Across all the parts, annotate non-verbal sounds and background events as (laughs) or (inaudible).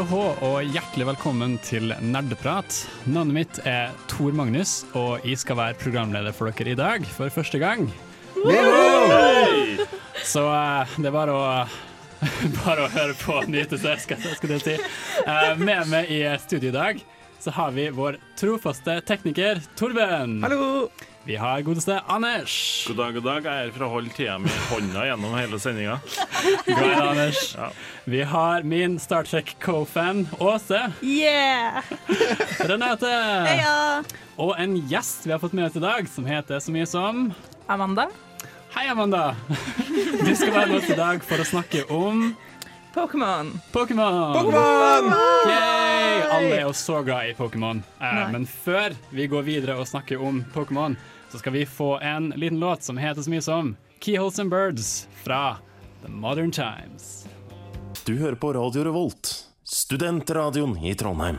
Hei og hå, og hjertelig velkommen til Nerdeprat. Navnet mitt er Tor Magnus, og jeg skal være programleder for dere i dag for første gang. Så eh, det er bare å (laughs) bare å høre på og nyte seg, skal, skal jeg si. Eh, med meg i studio i dag så har vi vår trofaste tekniker Torben. Hallo! Vi har godeste Anders. God dag, god dag. Jeg er her for å holde tida mi i hånda gjennom hele sendinga. (laughs) God Anders. Ja. Vi har min Star Trek co-fan Åse. Yeah! Renate. Heia! Og en gjest vi har fått med oss i dag, som heter så mye som Amanda. Hei, Amanda! Du skal være med oss i dag for å snakke om Pokémon. Pokémon! Yay! Alle er jo så glad i Pokémon. Eh, men før vi går videre og snakker om Pokémon, så skal vi få en liten låt som heter så mye som Keyholes and Birds fra The Modern Times. Du hører på Radio Revolt, studentradioen i Trondheim.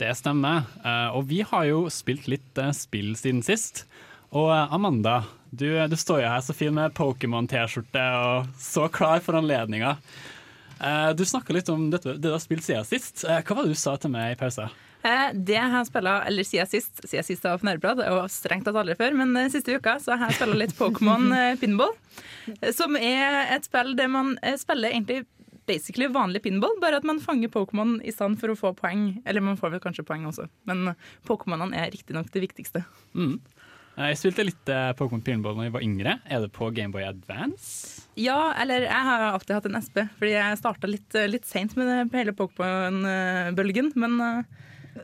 Det stemmer. Eh, og vi har jo spilt litt eh, spill siden sist. Og eh, Amanda, du, du står jo her så fin med Pokémon-T-skjorte og så klar for anledninga. Du snakka litt om dette, det du har spilt siden sist. Hva var det du sa til meg i pausa? Eh, det jeg har spilla, eller siden sist, siden sist jeg var på Nerdeprat, og strengt tatt aldri før, men eh, siste uka så har jeg spilla litt Pokémon (laughs) eh, pinball. Som er et spill der man spiller egentlig basically vanlig pinball, bare at man fanger Pokémon i stand for å få poeng. Eller man får vel kanskje poeng også, men Pokémonene er riktignok det viktigste. Mm. jeg spilte litt Pokémon Pinball da jeg var yngre. Er det på Gameboy Advance? Ja, eller jeg har alltid hatt en SP, fordi jeg starta litt, litt seint med hele Pokémon-bølgen, men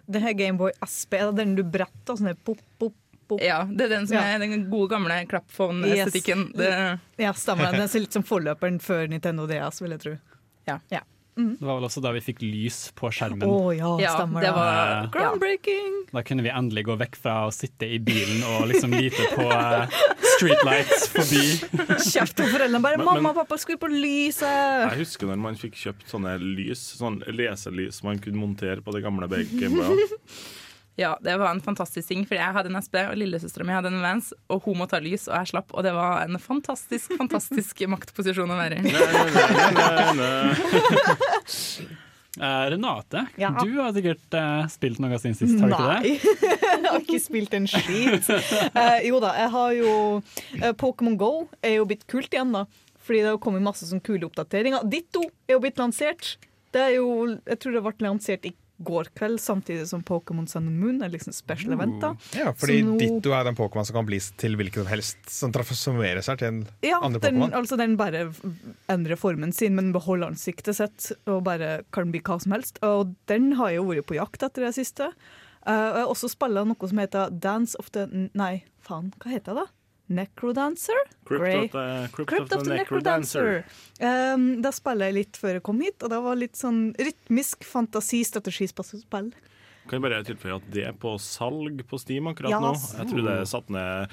Det her Gameboy SP, er det den du bretter og sånn pop, pop, pop. Ja, det er den som Ja. er den gode gamle klappphone-estetikken. Det- Ja, stemmer. Den ser litt som forløperen før Nintendo DS, vil jeg tro. Ja. ja. Det var vel også da vi fikk lys på skjermen. Å ja, Ja, stemmer det var Eh, groundbreaking. Da kunne vi endelig gå vekk fra å sitte i bilen og liksom lite på uh, streetlights forbi. (laughs) Kjeft på foreldrene bare Men- 'Mamma og pappa, skru på lyset!' Jeg husker når man fikk kjøpt sånne lys, sånn leselys man kunne montere på det gamle Gameboyene. (laughs) Ja, det var en fantastisk ting, for jeg hadde en SP, og lillesøstera mi hadde en Vans, og hun måtte ha lys, og jeg slapp, og det var en fantastisk, fantastisk (laughs) maktposisjon å være i. Uh, (laughs) Renate, Ja. du har sikkert uh, spilt noe siden sist, har du ikke det? Nei, (laughs) jeg har ikke spilt en skit. Uh, jo da, jeg har jo Pokémon Go er jo blitt kult igjen, da. Fordi det har kommet masse sånn kule oppdateringer. Ditto er jo blitt lansert. Det er jo, Jeg tror det ble lansert i går kveld, samtidig som Pokémon Sun and Moon er liksom special event. da. Ja, fordi nå- Ditto er den Pokémon som kan bli til hvilken som helst, som transformerer seg til en Ja, andre den, Pokémon. altså den bare endrer formen sin, men beholder ansiktet sitt og bare kan bli hva som helst. Og den har jeg jo vært på jakt etter det siste. Uh, og jeg har også spilla noe som heter Dance of the Nei, faen, hva heter det? Da? Necrodancer? Crypt of the, Crypt Crypt of the Necrodancer. Um, da spiller jeg litt før jeg kom hit, og det var litt sånn rytmisk fantasi-strategispill. Kan jeg bare tilføye at det er på salg på Steam akkurat Ja, nå. Jeg tror det er satt ned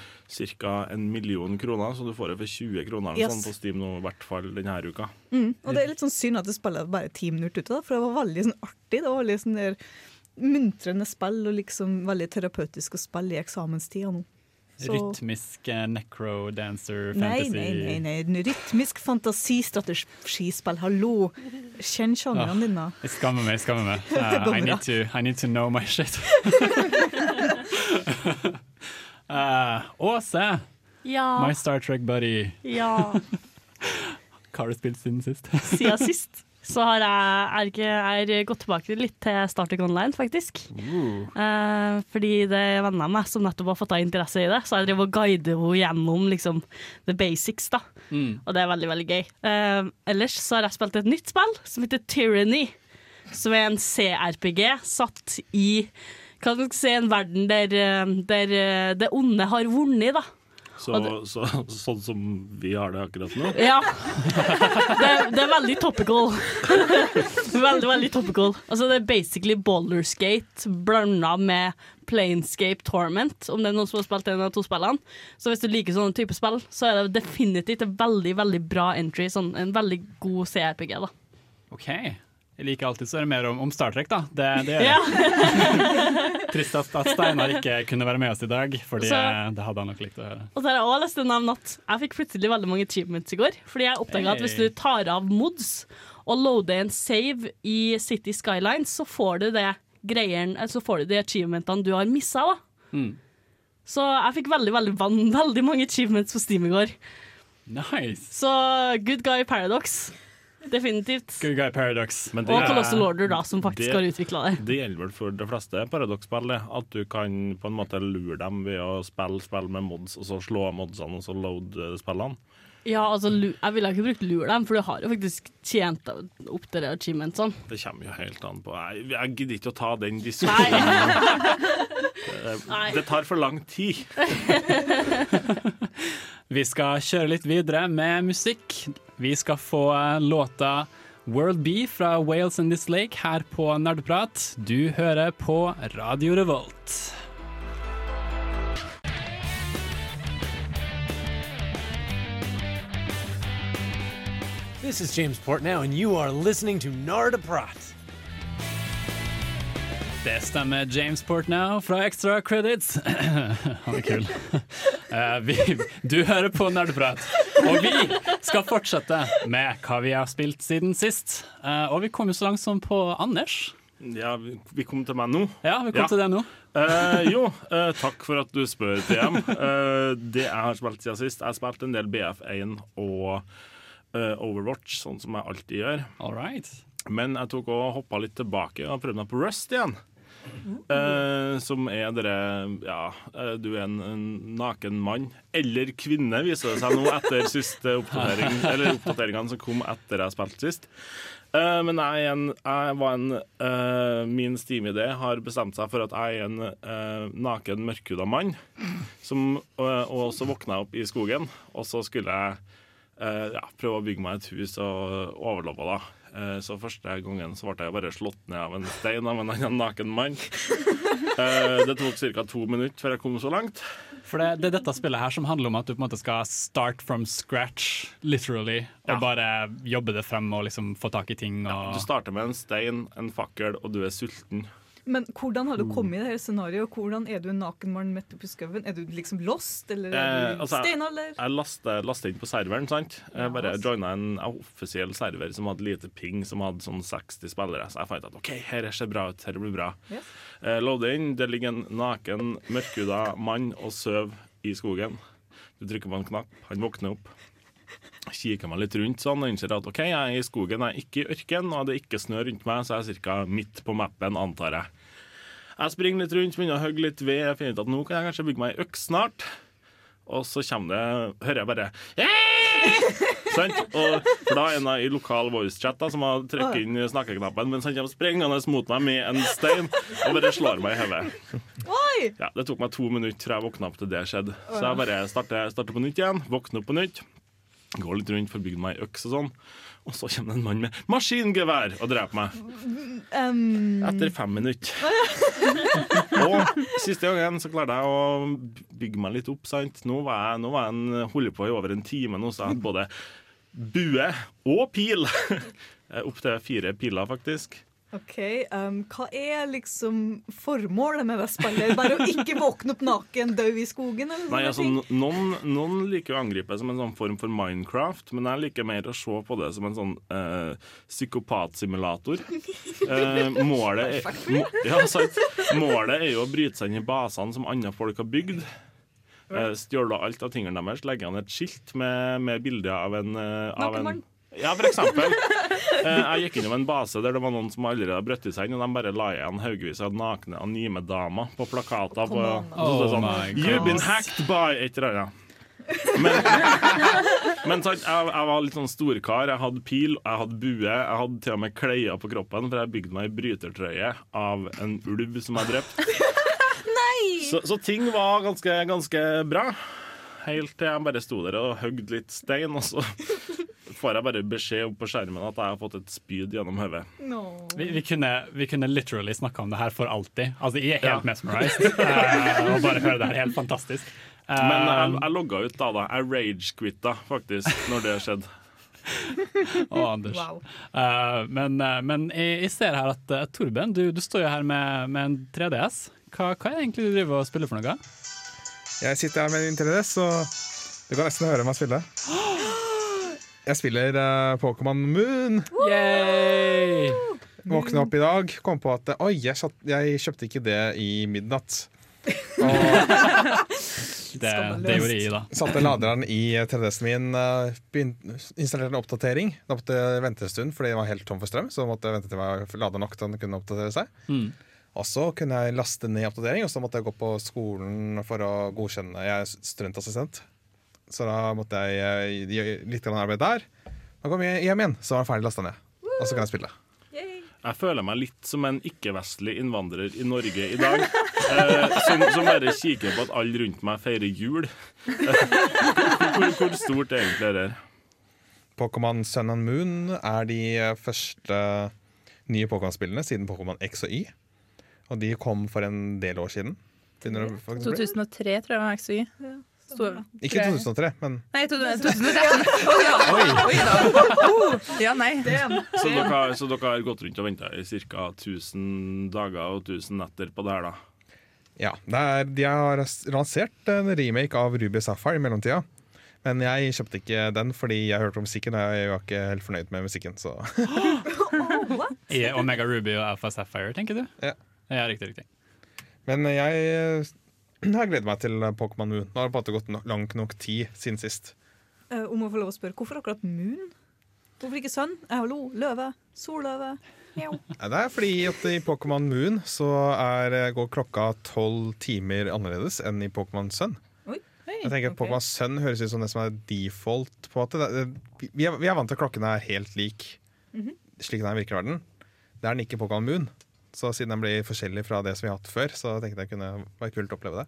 ca. en million kroner, så du får det for 20 kroner Yes. sånn på Steam nå, i hvert fall denne uka. Mm. Og det er litt sånn synd at det spiller bare ti minutter ute, da, for det var veldig sånn artig. Det var veldig sånn der muntrende spill, og liksom veldig terapeutisk å spille i eksamenstida nå. Så- Rytmisk eh, necro dancer Nei, fantasy. nei, nei, nei. nei. Rytmisk fantasistrategispill, hallo! Kjenn sjangeren din, da. Jeg skammer meg, jeg skammer meg. (laughs) Uh, I, need to, I need to know my shit. uh, (laughs) Åse, Ja. my Star Trek buddy. ja. (laughs) Hva har du spilt siden sist? Siden sist så har jeg, er ikke, er gått tilbake litt til Star Trek Online, faktisk. Eh, fordi det er venner av meg som nettopp har fått av interesse i det, så jeg driver og guider henne gjennom liksom, the basics, da. Mm. Og det er veldig, veldig gøy. Eh, ellers så har jeg spilt et nytt spill som heter Tyranny, som er en CRPG satt i hva skal si, en verden der, eh, der eh, det onde har vunnet, da. Så, så, sånn som vi har det akkurat nå. Ja. Det, det er veldig topical. veldig, veldig topical. Altså, det er basically Boulderskate blanda med Planescape Torment, om det er noen som har spilt en av to spillene. Så hvis du liker sånne type spill, så er det definitivt en veldig veldig bra entry. Sånn, en veldig god CRPG. da OK. Jeg liker alltid så er det mer om, om Star Trek, da. Det, det gjør Ja. (laughs) Trist at, at Steinar ikke kunne være med oss i dag, Fordi Så- eh, det hadde han nok likt å høre. Og så har jeg også lyst til å nevne at jeg fikk plutselig veldig mange achievements i går. Fordi jeg oppdaga at hvis du tar av mods og loader en save i City Skylines, så får du det greien, så får du de achievementene du har missa. da. Mm. Så jeg fikk veldig, veldig, veldig mange achievements på Steam i går. Nice. Så Good Guy Paradox. Definitivt. Good Guy Paradox. Men Og Colossal Order, da, som faktisk det- har utvikla det. Det gjelder vel for de fleste paradoksspill, det, at du kan på en måte lure dem ved å spille spill med mods, og så slå av modsene og så load eh, spillene. Ja, altså, jeg ville ikke brukt lur dem, for du har jo faktisk tjent opp til achievementsene. Det kommer jo helt an på Jeg, jeg gidder ikke å ta den diskusjonen. Det, (laughs) Nei. det tar for lang tid. (laughs) (laughs) Vi skal kjøre litt videre med musikk. Vi skal få låta World fra Wales and This Lake her på Nerdprat. Du hører på Radio Revolt. This is James Portnow, and you are listening to Narda Prat. Det stemmer. James Portnow fra Extra Credits. (clears throat) Han er kul. Eh, vi, du hører på Nerdprat, og vi skal fortsette med hva vi har spilt siden sist. Eh, og vi kom jo så langt som på Anders. Ja, vi vi kom til meg nå. Ja, vi kom til det nå. Eh, jo, eh, takk for at du spør, TM. Eh, det jeg har spilt siden sist Jeg har spilt en del BF1 og eh, Overwatch, sånn som jeg alltid gjør. All right. Men jeg tok og hoppa litt tilbake og prøvde meg på Rust igjen. Eh, som er dere Ja, eh, du er en, en naken mann. Eller kvinne, viser det seg nå etter (laughs) siste oppdatering Eller oppdateringene som kom etter jeg spilte sist. Eh, men jeg, en, jeg var en eh, Min Steam-idé har bestemt seg for at jeg er en eh, naken, mørkhuda mann. Som, og, og så våkna jeg opp i skogen, og så skulle jeg eh, ja, prøve å bygge meg et hus og overleve, da. Eh, så første gangen så ble jeg bare slått ned av en stein av en annen naken mann. (laughs) Eh, det tok ca. to minutter før jeg kom så langt. For det, det er dette spillet her som handler om at du på en måte skal start from scratch, literally, og Ja. bare jobbe det frem og liksom få tak i ting. Og... Du starter med en stein, en fakkel, og du er sulten. Men hvordan har du kommet i det her scenarioet? Hvordan Er du en naken mann midt oppi skauen? Er du liksom lost, eller er Eh, du altså, steinalder? Jeg lastet, laste inn på serveren, sant? Jeg bare joina en offisiell server som hadde lite ping, som hadde sånn 60 spillere. Så jeg fant at OK, her ser bra ut, her blir bra. Yes. Eh, inn, det ligger en naken, mørkhuda mann og sover i skogen. Du trykker på en knapp, han våkner opp. Kikker meg litt rundt sånn og innser at OK, jeg er i skogen, jeg er ikke i ørken, og det er ikke snø rundt meg, så jeg er ca. midt på mappen, antar jeg. Jeg springer litt rundt, begynner å hogge litt ved, jeg finner ut at nå kan jeg kanskje bygge meg ei øks snart. Og så det, hører jeg bare Sant? Og for da er en i lokal voicechat som har trykket inn snakkeknappen, mens han kommer springende mot meg med en stein og bare slår meg i hodet. Ja, det tok meg to minutter fra jeg våkna opp til det skjedde. Så jeg bare starter, starter på nytt igjen, våkner opp på nytt. Går litt rundt for å bygge meg ei øks og sånn. Og så kommer det en mann med maskingevær og dreper meg. Um, Etter fem minutter. (laughs) og siste gangen så klarte jeg å bygge meg litt opp. sant? Nå var jeg, nå var jeg en, holdt på i over en time nå, så jeg hadde både bue og pil. (laughs) Opp til fire piler, faktisk. OK. Um, hva er liksom formålet med det spillet? Bare å ikke våkne opp naken, dø i skogen? Eller Nei, altså, noen, noen liker å angripe som en sånn form for Minecraft, men jeg liker mer å se på det som en sånn eh, psykopatsimulator. (laughs) Eh, målet, er, må, ja, sagt, målet er jo å bryte seg inn i basene som andre folk har bygd. Eh, Stjåle alt av tingene deres, legge an et skilt med, med bilde av en, eh, av en. Ja, for eksempel. Eh, jeg gikk innom en base der det var noen som allerede hadde brutt seg inn, og de bare la igjen haugevis av nakne anime-damer på plakater. På, Come on. så stod det Oh sånn, my You've been hacked by et eller annet. Men, men jeg, jeg var litt sånn storkar. Jeg hadde pil, jeg hadde bue, jeg hadde til og med klær på kroppen, for jeg bygde meg ei brytertrøye av en ulv som jeg drepte. (laughs) Så, så ting var ganske, ganske bra. Helt til jeg bare sto der og hogde litt stein, og så får jeg bare beskjed opp på skjermen at jeg har fått et spyd gjennom hodet. Vi, vi, kunne, vi kunne literally snakka om det her for alltid. Altså, Jeg er helt Ja. mesmerized. uh, og bare høre det her. Helt fantastisk. Uh, Men jeg, jeg logga ut da, da. Jeg rage-quitta faktisk når det skjedde. (laughs) Å, Anders. Eh, men uh, men jeg, jeg ser her at uh, Torben, du, du står jo her med, med en 3DS. Hva, hva er det egentlig du driver og spiller for noe? Jeg sitter her med en 3DS, så du kan nesten høre meg spille. (gasps) Jeg spiller uh, Pokémon Moon. Yay! Våkna opp i dag, kom på at oi, jeg, satt, jeg kjøpte ikke det i midnatt. (laughs) Det, det gjorde jeg, da. Satte laderen i 3DS-en min, begyn- installerte en oppdatering. Da måtte jeg vente en stund fordi jeg var helt tom for strøm. Så måtte jeg vente til jeg var lada nok til den kunne oppdatere seg. Mm. Og så kunne jeg laste ned oppdatering, og så måtte jeg gå på skolen for å godkjenne. Jeg er studentassistent, så da måtte jeg eh, gjøre litt arbeid der. Da kom jeg hjem igjen, så var det ferdig lasta ned. Og så kan jeg spille. Jeg føler meg litt som en ikke-vestlig innvandrer i Norge i dag. Eh, som, som bare kikker på at alle rundt meg feirer jul. (laughs) hvor, hvor stort er egentlig det her? Pokémon Sun and Moon er de første nye Pokémon-spillene siden Pokémon X og Y. Og de kom for en del år siden. Begynner det faktisk å bli. 2003 tror jeg var XY. Sto- Ikke 2003, men Nei, 2013. Å (laughs) ja. Oi. Oi da. Oh, ja, nei. Så dere, har- så dere har gått rundt og venta i ca. 1000 dager og 1000 netter på det her, da? ja. Det er, de har lansert en remake av Ruby Sapphire i mellomtida. Men jeg kjøpte ikke den fordi jeg hørte om musikken, og jeg var ikke helt fornøyd med musikken. Så (gasps) I Omega Ruby og Alpha Sapphire, tenker du? Ja. Ja, riktig, riktig. Men jeg eh, har gledet meg til Pokémon Moon. Nå har det på en måte gått no langt nok tid siden sist. Uh, om å få lov å spørre, hvorfor akkurat Moon? Hvorfor ikke Sønn? Eh, hallo, løve. Solløve. Ja, (laughs) Det er fordi at i Pokémon Moon så er, eh, går klokka tolv timer annerledes enn i Pokémon Sun. Oi. Hei, Jeg tenker okay. Pokémon Sun høres ut som det som er default. på at. Det, det, vi, er, vi er vant til at klokken er helt lik Mhm. slik den er i virkelig verden. Det er den ikke i Pokémon Moon. Så siden den blir forskjellig fra det som vi har hatt før, så tenkte jeg kunne være kult å oppleve det.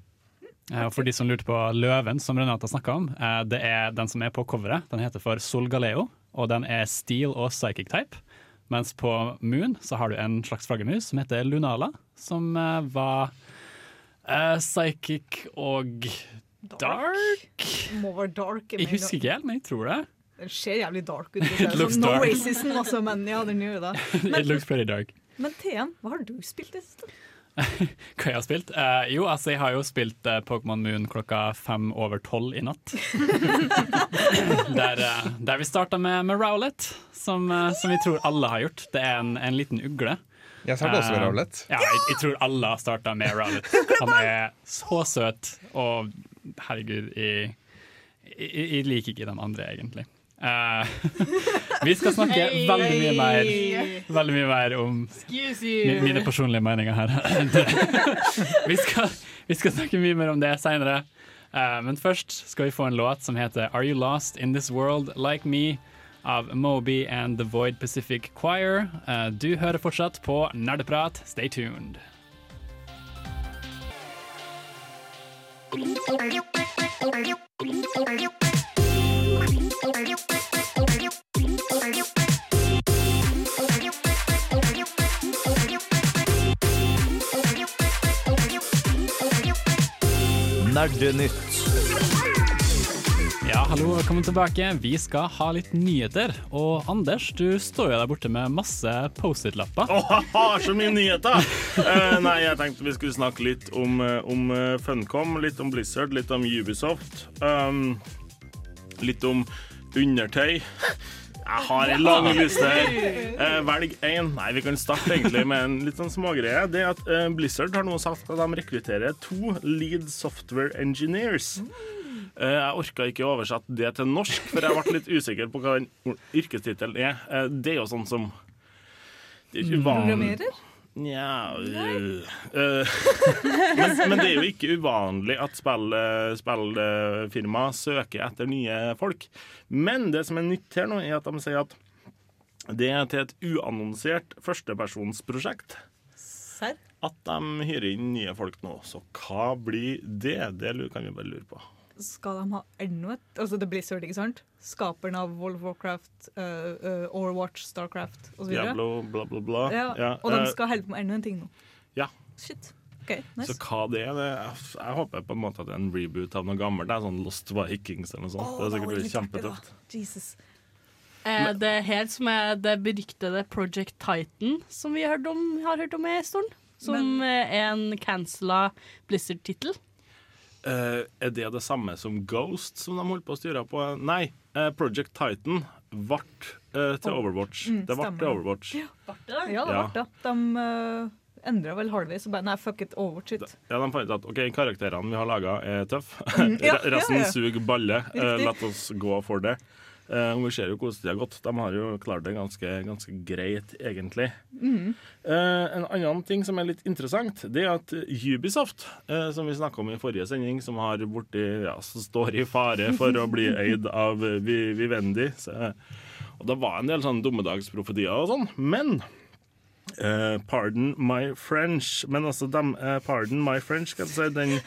Eh, Og for de som lurte på løven, som Renate snakka om, eh, det er den som er på coveret. Den heter for Sol Galeo, og den er steel og psychic type. Mens på Moon så har du en slags flaggermus som heter Lunala, som eh, var eh, psychic og dark. Må være dark. Jeg husker ikke helt, men jeg tror det. Den ser jævlig dark ut. (laughs) It looks Sånn, no dark. racism, også, men ja, den gjør jo det. (laughs) It looks pretty dark. Men TM, hva har du spilt i det siste? (laughs) Hva jeg har spilt? Uh, jo, altså jeg har jo spilt uh, Pokémon Moon klokka fem over tolv i natt. (laughs) der, uh, der vi starta med, med Rowlet, som, som vi tror alle har gjort. Det er en, en liten ugle. Jeg startet også med Rowlet. Ja, jeg, jeg tror alle har starta med Rowlet. (laughs) Han er så søt, og herregud, jeg, jeg, jeg liker ikke de andre, egentlig. Eh, vi skal snakke Hey. veldig mye mer Veldig mye mer om mine personlige meninger her. vi, skal, vi skal snakke mye mer om det seinere. men først skal vi få en låt som heter Are You Lost In This World Like Me? av Moby and The Void Pacific Choir. Uh, du hører fortsatt på Nerdeprat. Stay tuned. Nerdenytt. Ja, hallo, velkommen tilbake. Vi skal ha litt nyheter. Og Anders, du står jo der borte med masse Post-It-lapper. Jeg (laughs) har så mye nyheter! uh, nei, jeg tenkte vi skulle snakke litt om, eh, om eh, Funcom, litt om Blizzard, litt om Ubisoft. Um, litt om undertøy. Jeg har en lang liste her. Eh, velg én. Nei, vi kan starte egentlig med en litt sånn smågreie. Det er at eh, Blizzard har nå sagt at de rekrutterer to lead software engineers. Eh, jeg orka ikke å oversette det til norsk, for jeg ble litt usikker på hva den yrkestittelen er. Det er jo sånn som er. Programmerer? Nja øh, øh, (laughs) men, men det er jo ikke uvanlig at spillfirma søker etter nye folk. Men det som er nytt her nå, er at de sier at det er til et uannonsert førstepersonsprosjekt. Serr? At de hyrer inn nye folk nå. Så hva blir det? Det kan vi bare lure på. Skal de ha enda et Altså det er Blizzard, ikke sant? Skaperen av World of Warcraft, uh, uh, Overwatch, Starcraft osv. Diablo, bla, bla, bla. Ja, Ja, og de eh, skal holde på med enda en ting nå. Ja. Shit. Okay, nice. Så hva det er, det, jeg, håper på en måte at det er en reboot av noe gammelt. Det er sånn Lost Vikings eller noe sånt. Oh, det er sikkert artig, kjempetøft. Jesus. Eh, det er helt som er det beryktede Project Titan, som vi har hørt om, har hørt om i stund. Som men, er en cancela Blizzard-tittel. Eh, er det det samme som Ghost, som de holdt på å styre på? Nei, Uh, Project Titan ble uh, til. Overwatch. Mm, det ble til Overwatch. Ja, det Ja. ble det. De uh, endra vel halvveis og bare Nei, fuck it, Overwatch it. Ja, De fant ut at ok, karakterene vi har laga, er tøffe. Mm, (laughs) ja, Resten ja, ja. suger balle. Eh, La oss gå for det. Eh, og vi ser jo hvordan de har gått. De har jo klart det ganske, ganske greit, egentlig. Mm. Eh, en annen ting som er litt interessant, det er at Ubisoft, eh, som vi snakka om i forrige sending, som har borti, ja, som står i fare for å bli (laughs) eid av Vivendi så, Og det var en del sånne dommedagsprofetier og sånn, men eh, Pardon my French. Men altså, dem, uh, pardon my French, skal jeg si. Den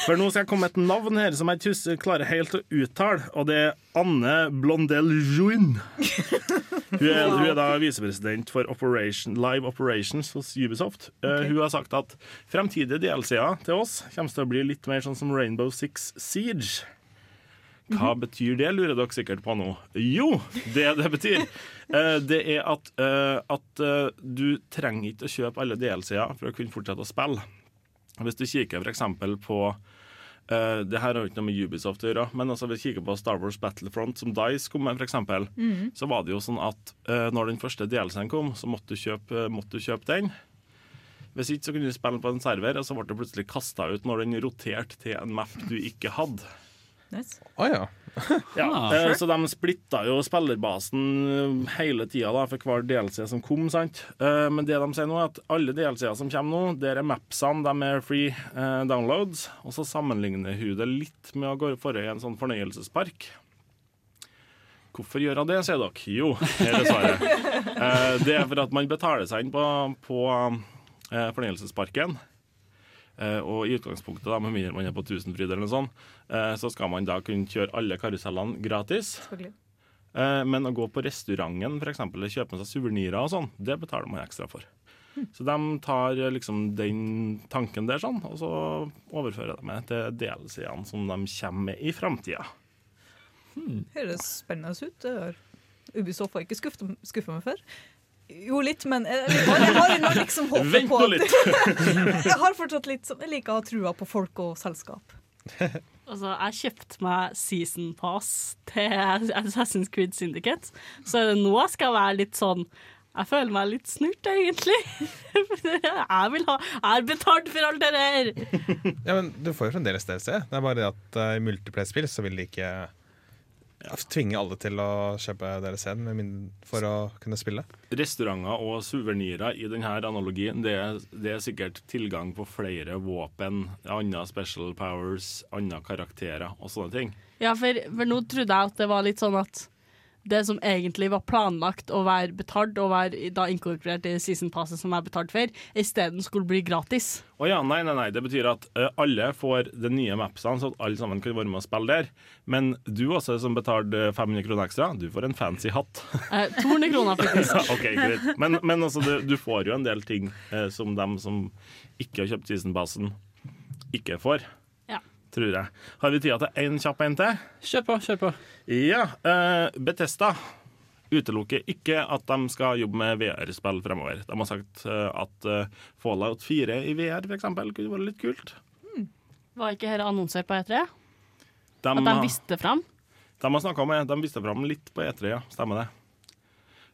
for nå skal jeg komme med et navn her som jeg ikke klarer helt å uttale, og det er Anne Blondel Juin. Hun er, hun er da visepresident for Operation, Live Operations hos Ubisoft. Eh, hun har sagt at fremtidige DLC-er til oss kommer til å bli litt mer sånn som Rainbow Six Siege. Hva betyr det, lurer dere sikkert på nå. Jo, det det betyr, eh, det er at, eh, at eh, du trenger ikke å kjøpe alle DLC-er for å kunne fortsette å spille. Hvis du kikker f.eks. på Uh, Det her har jo ikke noe med Ubisoft å gjøre, men altså hvis du kikker på Star Wars Battlefront, som Dice kom med, f.eks., mm. så var det jo sånn at uh, når den første DLC-en kom, så måtte du kjøpe, måtte du kjøpe den. Hvis ikke så kunne du spille på en server, og så ble det plutselig kasta ut når den roterte til en map du ikke hadde. Nice. Oh, ja. (laughs) Ja, Ah, eh, sure. Så de splitta jo spillerbasen eh, hele tida da, for hver DLC som kom. sant? Eh, Men det de sier nå er at alle DLC-er som kommer nå, der er mapsene de er free downloads. Og så sammenligner hun det litt med å gå for i en sånn fornøyelsespark. Hvorfor gjør hun det, sier dere? Jo, her er svaret. (laughs) Eh, Det er for at man betaler seg inn på, på fornøyelsesparken. Eh, og i utgangspunktet, da, med mindre man er på Tusenfryd eller noe sånt, eh, så skal man da kunne kjøre alle karusellene gratis. Eh, men å gå på restauranten eksempel, eller kjøpe med seg suvenirer og sånn, det betaler man ekstra for. Så de tar liksom den tanken der sånn, og så overfører de det til DLC-ene som de kommer med i framtida. Høres spennende ut. Ubisoft har ikke skuffa meg før. Jo, litt, men jeg, jeg, har, jeg har ennå liksom håpet på at- (laughs) jeg har fortsatt litt sånn Jeg liker å ha trua på folk og selskap. Altså, jeg kjøpte meg season pass til Assassin's Creed Syndicate, så nå skal jeg være litt sånn Jeg føler meg litt snurt, egentlig. (laughs) Jeg vil ha Jeg har betalt for alt det der! Ja, men Du får jo fremdeles DLC. Det er bare det at uh, i multiplayer-spill så vil de ikke tvinge alle til å kjøpe deres en for å kunne spille. Restauranter og suvenirer i denne analogien, det er, det er sikkert tilgang på flere våpen, andre special powers, andre karakterer og sånne ting. Ja, for, for nå trodde jeg at det var litt sånn at det som egentlig var planlagt å være betalt, og være da inkorporert i season passet som er betalt for, isteden skulle bli gratis. Å ja, nei, nei, nei. Det betyr at eh, alle får de nye mapsene, så at alle sammen kan være med og spille der. Men du også, som betalte 500 kroner ekstra, du får en fancy hatt. (laughs) Eh, 200 kroner, faktisk. (laughs) ok, greit. Men, men altså, du, du får jo en del ting eh, som dem som ikke har kjøpt seasonpassen, ikke får. Tror jeg. Har vi tida til én kjapp en til? Kjør på, kjør på. Ja. Uh, Betesta utelukker ikke at de skal jobbe med VR-spill fremover. De har sagt eh, at eh, Fallout 4 i VR eksempel, kunne vært litt kult. Var ikke dette annonsert på E3? De, At de visste fram? De har snakket om det. De visste fram litt på E3, ja. Stemmer det.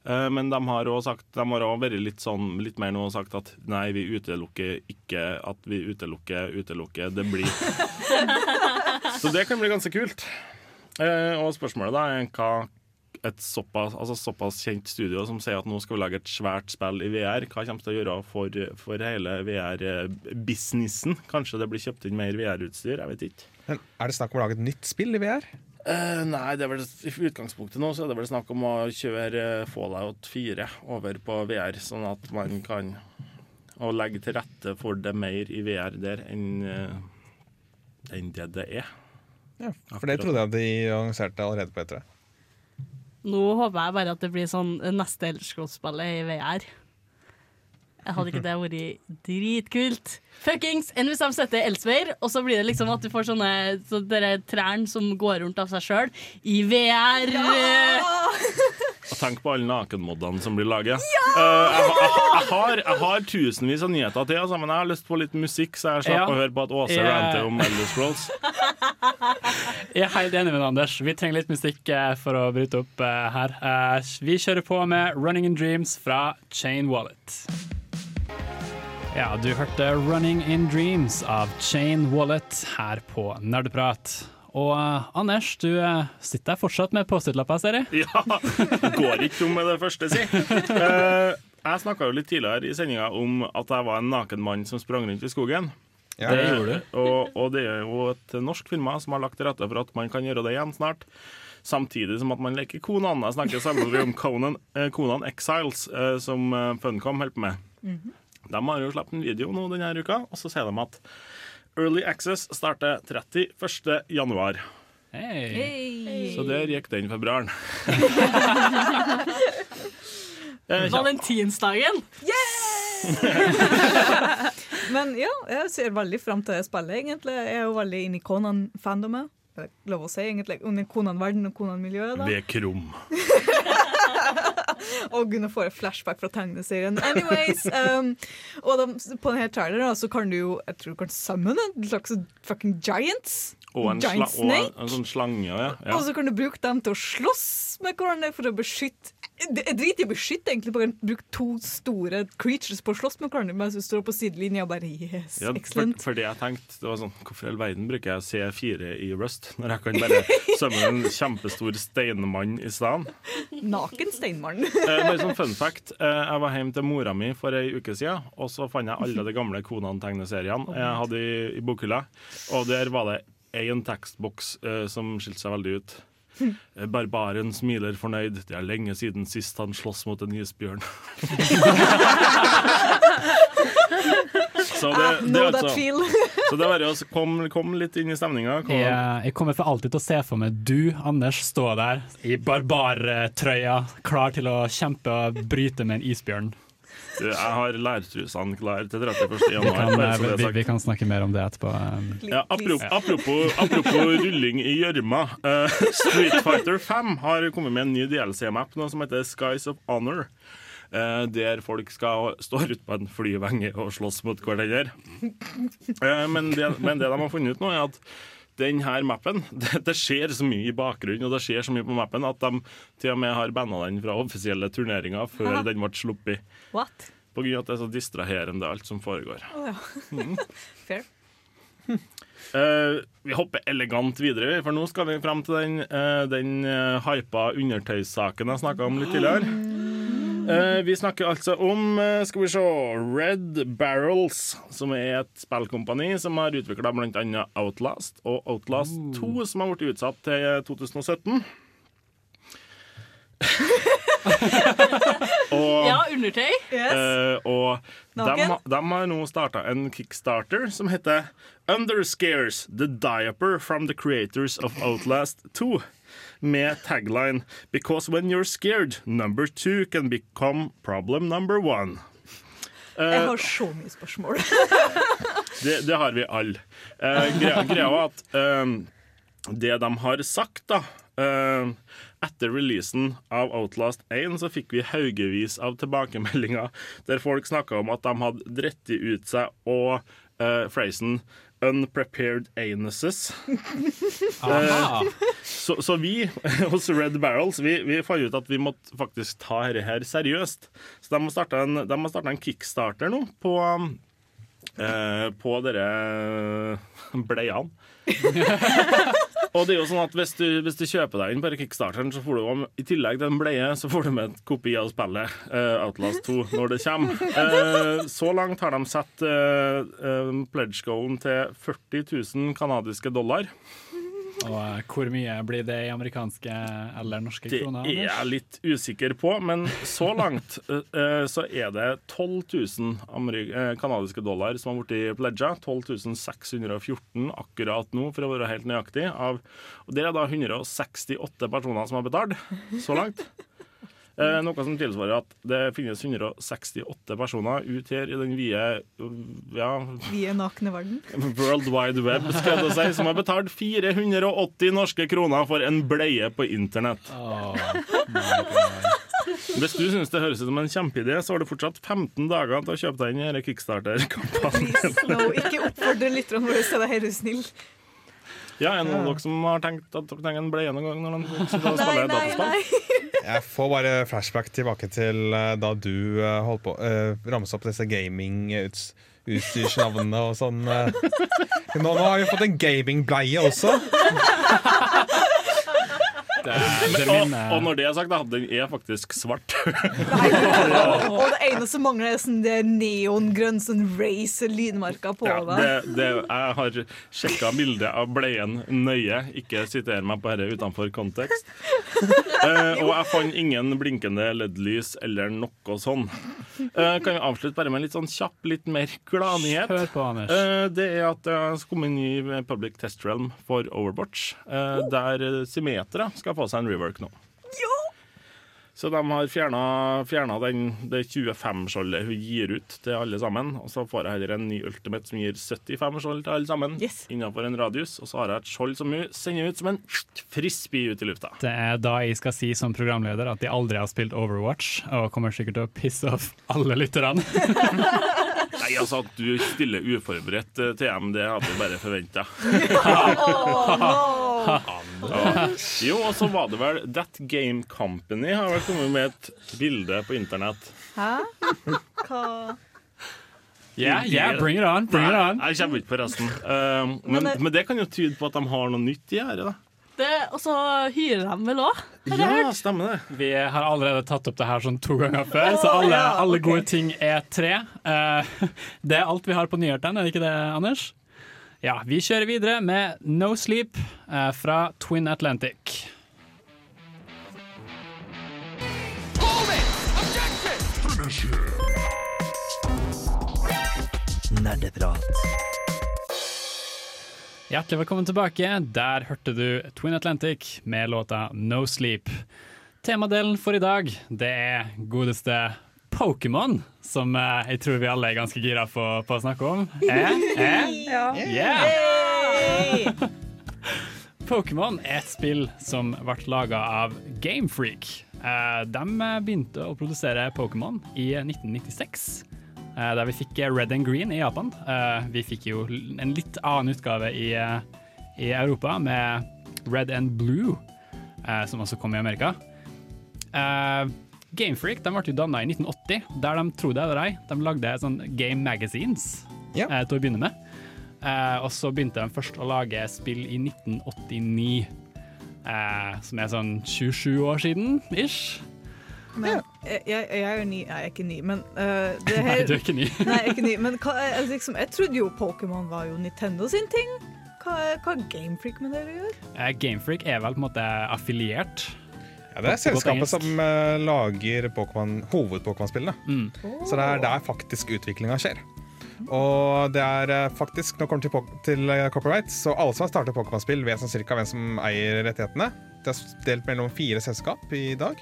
Eh, Men de har også sagt De har også vært litt sånn Litt mer nå sagt at nei, vi utelukker ikke at vi utelukker, utelukker. Det blir (laughs) Så det kan bli ganske kult. Eh, Og spørsmålet da er hva et såpass, altså såpass kjent studio som sier at nå skal vi lage et svært spill i VR, hva kommer det til å gjøre for, for hele VR-businessen? Kanskje det blir kjøpt inn mer VR-utstyr? Jeg vet ikke. Men Er det snakk om å lage et nytt spill i VR? Eh, nei, det er vel, i utgangspunktet nå så er det vel snakk om å kjøre eh, Fallout 4 over på VR, sånn at man kan og legge til rette for det mer i VR der enn eh, enn det det er. Ja, For det trodde jeg de annonserte allerede på E3. Nå håper jeg bare at det blir sånn neste Elderskroll-spillet i VR. Hadde ikke det vært dritkult? Fuckings! Enn hvis de setter elsewhere, og så blir det liksom at du får sånne så trærne som går rundt av seg sjøl, i VR. Og tenk på alle nakenmodene som blir laget. Eh, jeg, jeg, jeg, har, jeg har tusenvis av nyheter til, altså, men jeg har lyst på litt musikk, så jeg slapp Ja. å høre på at Åse yeah. ranter om Elder Scrolls. Jeg er helt enig med Anders. Vi trenger litt musikk eh, for å bryte opp uh, her. Uh, Vi kjører på med 'Running in Dreams' fra Chain Wallet. Ja, du hørte 'Running in Dreams' av Chain Wallet her på Nerdprat. Og uh, Anders, du uh, sitter der fortsatt med Post-It-lapper, ser jeg. Ja, går ikke tom med det første, si. Uh, jeg snakka jo litt tidligere i sendinga om at jeg var en naken mann som sprang rundt i skogen. Ja, det gjorde du. Og, og det er jo et norsk firma som har lagt til rette for at man kan gjøre det igjen snart. Samtidig som at man leker Konan. Jeg snakker samtidig om Conan, Conan Exiles, som Funcom holder på med. De har jo sluppet en video nå denne uka, og så sier de at Early Access starter 31. januar. Hey. Så der gikk den februaren. (laughs) Valentinsdagen! Yeah! (laughs) Men ja, jeg ser veldig fram til spillet, egentlig. Jeg er jo veldig inne i Conan-fandomet. Lov å si, egentlig. Under Conan-verden og Conan-miljøet. Ved Vi (laughs) (laughs) Og Gunnar får et flashback fra tegneserien. Anyways, um, og de, på denne traileren så kan du jo Jeg tror du kan summon en slags fucking giants. Og en, sla snake. og en, en sånn slange. Ja. ja. Og så kan du bruke dem til å slåss med hverandre for å beskytte Jeg driter i å beskytte, egentlig. Bare bruke to store creatures på å slåss med hverandre mens du står på sidelinja og bare yes, Ja, for, excellent. fordi jeg tenkte det var sånn, Hvorfor i all verden bruker jeg C4 i Rust når jeg kan bare sømme en kjempestor steinmann i stedet? Naken steinmann. Eh, bare sånn fun fact. Eh, jeg var hjemme til mora mi for ei uke siden, og så fant jeg alle de gamle Konan-tegneseriene jeg hadde i, i bokhylla. Og der var det én tekstboks eh, som skilte seg veldig ut. Eh, Barbaren smiler fornøyd. Det er lenge siden sist han sloss mot en isbjørn. så det, Ah, det, er altså, så det var jo å komme kom litt inn i stemninga. Kom- Jeg, jeg kommer for alltid til å se for meg du, Anders, stå der i barbartrøya, klar til å kjempe og bryte med en isbjørn. Du, Jeg har lærtrusene klar til 31. Vi kan, er vi, vi kan snakke mer om det etterpå. Ja, apropos, apropos, apropos (laughs) rulling i gjørma. Uh, Street Fighter 5 har kommet med en ny DLC-map nå som heter Skies of Honor. Uh, der folk skal stå ute på en flyvenge og slåss mot hverandre. Uh, men, det, men det de har funnet ut nå, er at den her mappen (laughs) det, det skjer så mye i bakgrunnen og det skjer så mye på mappen at de til og med har banna den fra offisielle turneringer før den ble sluppet. What? På grunn av at det er så distraherende alt som foregår. Oh, ja. (laughs) Fair. Uh, vi hopper elegant videre, for nå skal vi frem til den, uh, den uh, hypa undertøyssaken jeg snakka om litt tidligere. Eh, vi snakker altså om eh, skal vi se, Red Barrels, som er et spillkompani som har utvikla bl.a. Outlast og Outlast 2, som har blitt utsatt til 2017. (laughs) og Ja, undertøy. Eh, og de, de har nå starta en kickstarter som heter Underscares The Diaper from the creators of Outlast 2. Med tagline Because when you're scared, number two can become problem number one. Jeg Eh, har så mye spørsmål. (laughs) det, det har vi alle. Eh, greia, greia var at eh, det de har sagt, da eh, Etter releasen av Outlast 1 så fikk vi haugevis av tilbakemeldinger der folk snakka om at de hadde dritt ut seg og uh, phrasen 'unprepared anuses'. Eh, så, så vi (laughs) hos Red Barrels vi, vi fant ut at vi måtte faktisk ta dette her seriøst. Så de har starta en, en kickstarter nå på eh, på dere (laughs) bleiene. (laughs) og det er jo sånn at hvis du, hvis du kjøper deg inn på kickstarteren, så får du i tillegg til en bleie, så får du med en kopi av spillet uh, Outlast 2 når det kommer. Uh, så langt har de satt uh, pledge goalen til 40 000 kanadiske dollar. Og eh, hvor mye blir det i amerikanske eller norske Det kroner? er jeg litt usikker på, men så langt (laughs) eh, eh, så er det 12 000 ameri- eh, kanadiske dollar som har blitt pledga. 12 614 akkurat nå, for å være helt nøyaktig. Av, og det er da 168 personer som har betalt så langt. Eh, noe som tilsvarer at det finnes 168 personer ut her i den vide ja, Vi er nakne verden. (laughs) World Wide Web skal jeg si, som har betalt 480 norske kroner for en bleie på internett. Hvis du syns det høres ut som en kjempeidé, så har du fortsatt 15 dager til å kjøpe deg inn i denne Kickstarter-kampanjen. No, ikke oppfordre lytterne våre til å være snill. Ja, er det noen av dere som har tenkt at dere trenger en bleie noen gang når de nei, nei, dataspill? Jeg får bare flashback tilbake til eh, da du uh, holdt på uh, ramset opp disse gaming-utstyrsnavnene og sånn. eh. Nå, nå har vi fått en gamingbleie også. (laughs) Det, det Og, og når det er sagt, da, den er faktisk svart. (laughs) Og det eneste som mangler, er sånn det neongrønn sånn racer lynmarka på Ja, det. det, jeg har sjekka bildet av bleien nøye. Ikke siter meg på dette utenfor kontekst. (laughs) Uh, og jeg fant ingen blinkende LED-lys eller noe sånn. Uh, kan vi avslutte bare med litt sånn kjapp, litt mer gladnyhet? Hør på, Anders. Uh, det er at det har kommet en ny Public Test Realm for Overwatch, der symmetere Symmetra få seg en rework nå. Så de har fjerna det 25-skjoldet hun gir ut til alle sammen. Og så får jeg heller en ny Ultimate som gir 75-skjold til alle sammen. Innenfor en radius. Og så har jeg et skjold som hun sender ut som en frisbee ut i lufta. Det er da jeg skal si som programleder at de aldri har spilt Overwatch, og kommer sikkert til å pisse off alle lytterne. (laughs) Nei, altså At du stiller uforberedt til TM, det hadde jeg bare forventa. (laughs) (laughs) Jo, og så var det vel That Game Company har vel kommet med et bilde på internett. Hæ? Hva Yeah, yeah, bring it on, bring it on. Nei, jeg kommer ikke på resten. Uh, men, Men det- men det kan jo tyde på at de har noe nytt i gjære, da. Og så hyrer de vel òg? Ja, stemmer det. Vi har allerede tatt opp det her sånn to ganger før, så alle, ja, alle gode ting er tre. Uh, (laughs) det er alt vi har på nyhetene, er det ikke det, Anders? Ja, vi kjører videre med No Sleep eh, fra Twin Atlantic. Nerdeprat. Hjertelig velkommen tilbake. Der hørte du Twin Atlantic med låta No Sleep. Temadelen for i dag, det er godeste Pokémon, som eh, jeg tror vi alle er ganske gira på, på å snakke om. Eh? Eh? (laughs) Ja. Yeah! (laughs) Pokémon er et spill som ble laga av Gamefreak. Eh, de begynte å produsere Pokémon i 1996. eh, Der vi fikk Red and Green i Japan. Eh, Vi fikk jo en litt annen utgave i, eh, i Europa med Red and Blue, eh, som også kom i Amerika. Eh, Gamefreak de ble danna i 1980, der de trodde det eller ei, de lagde sånn game magazines eh, til å begynne med. Eh, og så begynte de først å lage spill i 1989, eh, som er sånn 27 år siden, ish. Men jeg, jeg, jeg er jo ny, jeg er ikke ny, men uh, det Nei, du er ikke ny. Nei, jeg er ikke ny, men hva, er- liksom, jeg trodde jo Pokémon var jo Nintendo sin ting. Hva, er- hva har Gamefreak med det å gjøre? Eh, Gamefreak er vel på en måte affiliert. Ja, det er selskapet som uh, lager Pokémon- hoved-Pokémon-spillene. Mm. Så det er der faktisk utviklinga skjer. Og det er eh, faktisk, når det kommer til, til eh, copyright, så alle som har startet Pokémon-spill, vet sånn cirka hvem som eier rettighetene. Det er delt mellom fire selskap i dag.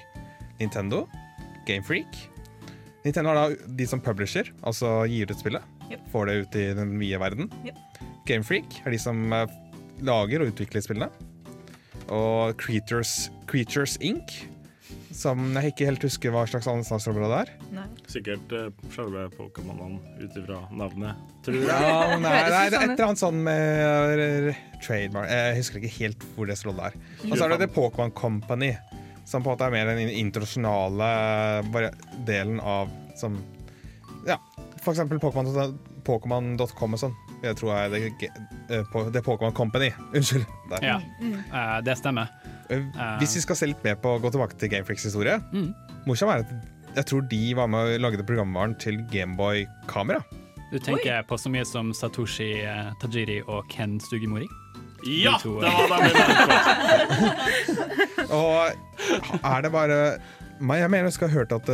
Nintendo, Gamefreak. Nintendo er da de som publisher, altså gir ut spillet. Yep. Får det ut i den vide verden. Yep. Gamefreak er de som lager og utvikler spillene. Og Creatures, Creatures Inc., som jeg ikke helt husker hva slags ansvarsområde det er. Nei. Sikkert uh, selve Pokémonene ut ifra navnet, tror jeg. Ja, nei, det er et eller annet sånn med uh, trademark Jeg husker ikke helt hvor det rolle er. Og så er det The Pokémon Company, som på en måte er mer den internasjonale delen av som Ja, for eksempel Pokémon- Pokémon.com og sånn. Jeg tror jeg det, er eh, det er Pokémon Company. (laughs) Unnskyld. Der. Ja, uh, det stemmer. Eh, Hvis vi skal se litt mer på gå tilbake til Gamefreaks historie Mm. Morsomt er at jeg tror de var med og lagde programvaren til Gameboy-kamera. Du tenker på så mye som Satoshi Tajiri og Ken Sugimori? Ja, to, det var det. (laughs) Og er det bare? Jeg mener jeg skal ha hørt at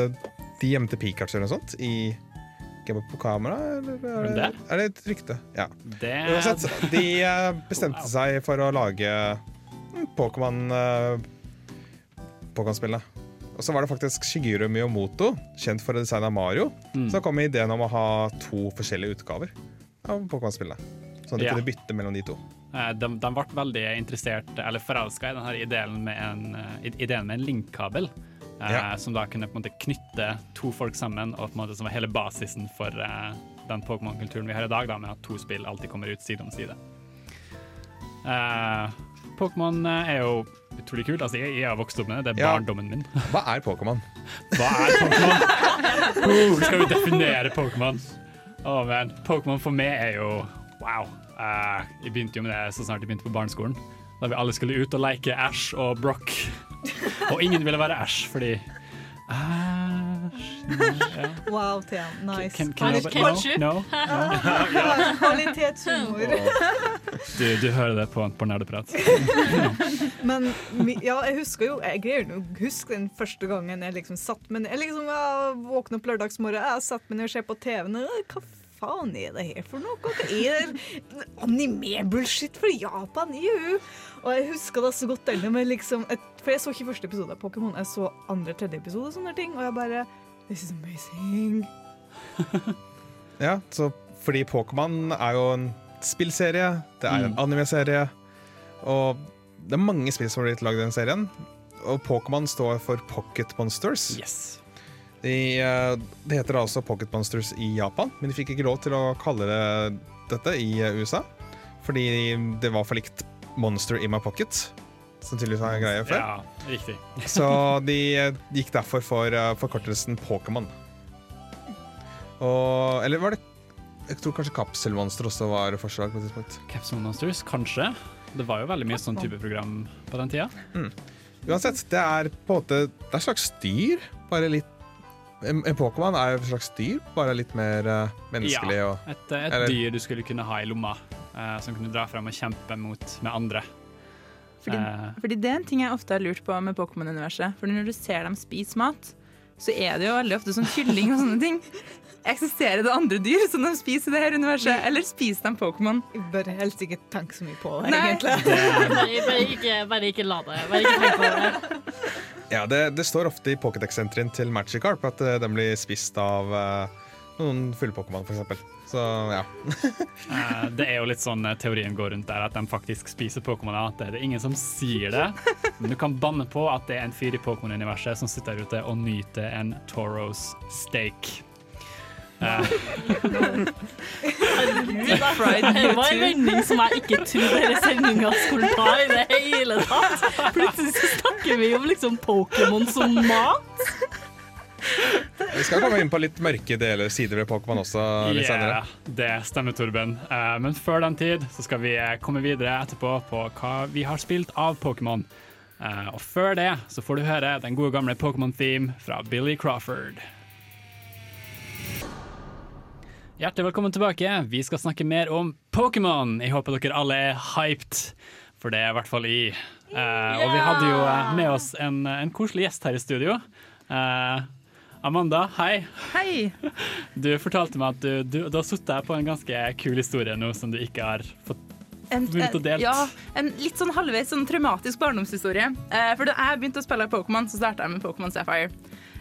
de gjemte Pikachu eller noe sånt i Of på kamera, eller er det, er det et rykte? Ja. Det Uansett, de bestemte bestemte seg for å lage Pokémon-spillene. uh, Pokémon-spillene. Og så var det faktisk Shigeru Miyamoto, kjent for å designe Mario, Mm. som kom med ideen om å ha to forskjellige utgaver av Pokémon-spillene. Sånn at de Ja. kunne bytte mellom de to. Eh, De, de ble veldig interessert, eller forelska i denne ideen med en, eh, ideen med en linkkabel. Eh, Ja. Som da kunne på en måte knytte to folk sammen, og på en måte som var hele basisen for eh, den Pokémon-kulturen vi har i dag, da, med at to spill alltid kommer ut side om side. Eh, Pokémon eh, er jo utrolig kult. Altså, jeg, jeg har vokst opp med det. Det er Ja. barndommen min. (laughs) Hva er Pokémon? Hva er Pokémon? Oh, skal vi definere Pokémon? Å, men Pokémon for meg er jo wow. Uh, jeg begynte jo med det så snart jeg begynte på barneskolen. Da vi alle skulle ut og leke Ash og Brock. Og ingen ville være æsj, fordi Æsj ja. Wow, Thea. Nice. Can, can you, no, no, no. Kvalitetshumor. Du, du hører det på, på nerdeprat. Men ja, jeg husker jo Jeg greier å huske den første gangen jeg liksom satt med. Jeg liksom, jeg våkna opp lørdagsmorgen, jeg satt meg ned og ser på TV-en. Kaffe Hva faen er det her for noe? Hva er det? Anime-bullshit fra Japan? Juhu! Og jeg husker det så godt denne med liksom et, For jeg så ikke første episode av Pokémon, jeg så andre tredje episode og sånne ting, og jeg bare This is amazing. (laughs) Ja, så fordi Pokémon er jo en spillserie, det er en Mm. anime-serie, og det er mange spill som har blitt lagd i den serien. Og Pokémon står for Pocket Monsters. Yes. De, eh, det heter altså Pocket Monsters i Japan, men de fikk ikke lov til å kalle det dette i eh, USA. Fordi det var for likt Monster in my pocket, som tydeligvis er en greie før. Ja, riktig. (laughs) Så de eh, gikk derfor for forkortelsen Pokémon. Og Eller var det Jeg tror kanskje Kapselmonster også var forslag på et tidspunkt. Capsule kanskje. Det var jo veldig mye sånn type program på den tida. Uansett, det er på en måte Det er et slags dyr, bare litt En, en Pokémon er jo et slags dyr, bare litt mer uh, menneskelig Ja, og et, et Eller- dyr du skulle kunne ha i lomma, uh, som kunne dra frem og kjempe mot med andre. Fordi, uh, fordi det er en ting jeg ofte har lurt på med Pokémon-universet. Fordi når du ser dem spise mat, så er det jo veldig ofte sånn kylling og sånne ting. Eksisterer det andre dyr som de spiser i det her universet, eller spiser de Pokémon? Jeg bør helst ikke tenke så mye på det, Nei. egentlig. (laughs) Bare, bare, ikke, bare ikke la det. Bare ikke tenk på det. (laughs) Ja, det, det står ofte i Pokédex-enteren til Magikarp at uh, den blir spist av uh, noen fulle-Pokémon, f.eks. Så ja. (laughs) Eh, det er jo litt sånn teorien går rundt der, at de faktisk spiser Pokémoner. At det er ingen som sier det, men du kan banne på at det er en fyr i Pokémon-universet som sitter ute og nyter en Toros steak. Eh, Fried det var en vending som jeg ikke trodde denne sendinga skulle ta i det hele tatt. Plutselig så snakker vi om liksom Pokémon som mat. Vi skal komme inn på litt mørke deler, sider ved Pokémon også litt senere. yeah, det stemmer, Torben. Eh, men før den tid så skal vi eh, komme videre etterpå på hva vi har spilt av Pokémon. Eh, og før det så får du høre den gode gamle Pokémon-theme fra Billy Crawford. Hjertelig velkommen tilbake. Vi skal snakke mer om Pokémon. Jeg håper dere alle er hyped, for det er i hvert fall i. Eh, og vi hadde jo eh, med oss en, en koselig gjest her i studio. Uh, Amanda, hei. Hei! Du fortalte meg at du, du, du har sittet her på en ganske kul historie nå som du ikke har fått En, delt. ja, en litt sånn halvveis sånn traumatisk barndomshistorie. Eh, for da jeg begynte å spille Pokémon, så starta jeg med Pokémon Sapphire.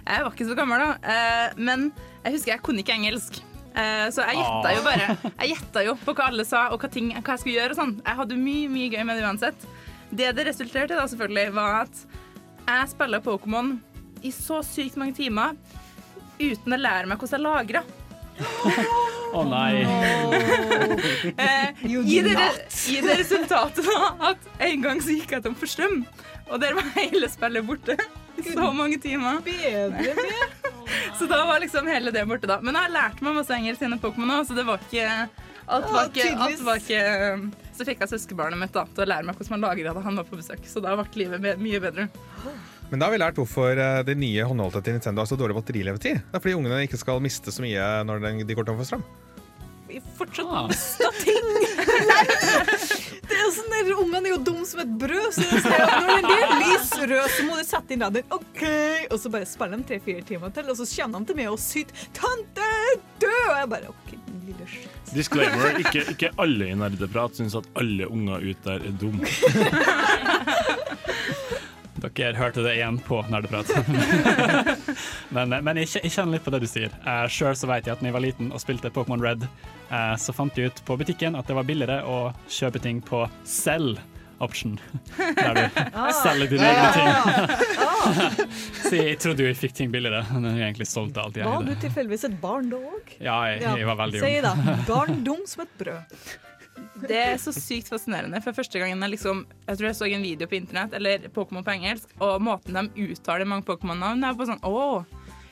Jeg var ikke så gammel da, eh, men jeg husker jeg kunne ikke engelsk. Eh, så jeg gjetta jo bare Jeg gjetta jo på hva alle sa, og hva, ting, hva jeg skulle gjøre. og sånn. Jeg hadde mye mye gøy med det uansett. Det det resulterte i, da, selvfølgelig, var at jeg spiller Pokémon i så sykt mange timer uten å lære meg hvordan jeg lagra. Å nei. No. (laughs) You i, det. I det resultatet da, at en gang så gikk jeg tom for strøm, og der var hele spillet borte. I så mange timer. Bedre med. (laughs) Så da var liksom hele det borte, da. Men jeg har lært meg masse engelsk gjennom Pokémon òg, så det var ikke Alt var ikke, alt var ikke Så fikk jeg søskenbarnet mitt da, til å lære meg hvordan man lager det da han var på besøk. Så da ble livet mye bedre. Men da har vi lært hvorfor eh, det nye håndholdte til Nintendo har så dårlig batterilevetid. Det er fordi ungene ikke skal miste så mye når de går tom for strøm. Vi fortsatt Ah. mista ting. (laughs) (laughs) det er jo dumme som et brød. Så jeg sier at når den er lysrød, så må du sette inn radioen. OK! Og så bare spiller de tre-fire timer til, og så kommer de til meg og syter 'Tante død!' Og jeg bare OK, lille shit. Disclaimer, ikke, ikke alle i nerdeprat syns at alle unger ute der er dumme. (laughs) Dere hørte det igjen på Nerdeprat. (laughs) men men jeg, jeg kjenner litt på det du sier. Uh, Sjøl så vet jeg at da jeg var liten og spilte Pokémon Red, uh, så fant jeg ut på butikken at det var billigere å kjøpe ting på sell option. (laughs) Der du selger dine egne ting. (laughs) så jeg trodde jo jeg fikk ting billigere, men jeg egentlig solgte alt jeg Var du tilfeldigvis et barn da òg? Ja, jeg, jeg var veldig ung. Si da. Barn dum som et brød. Det er så sykt fascinerende. For første gangen jeg liksom Jeg tror jeg så en video på internett, eller Pokémon på engelsk, og måten de uttaler mange Pokémon-navn, er bare sånn Å!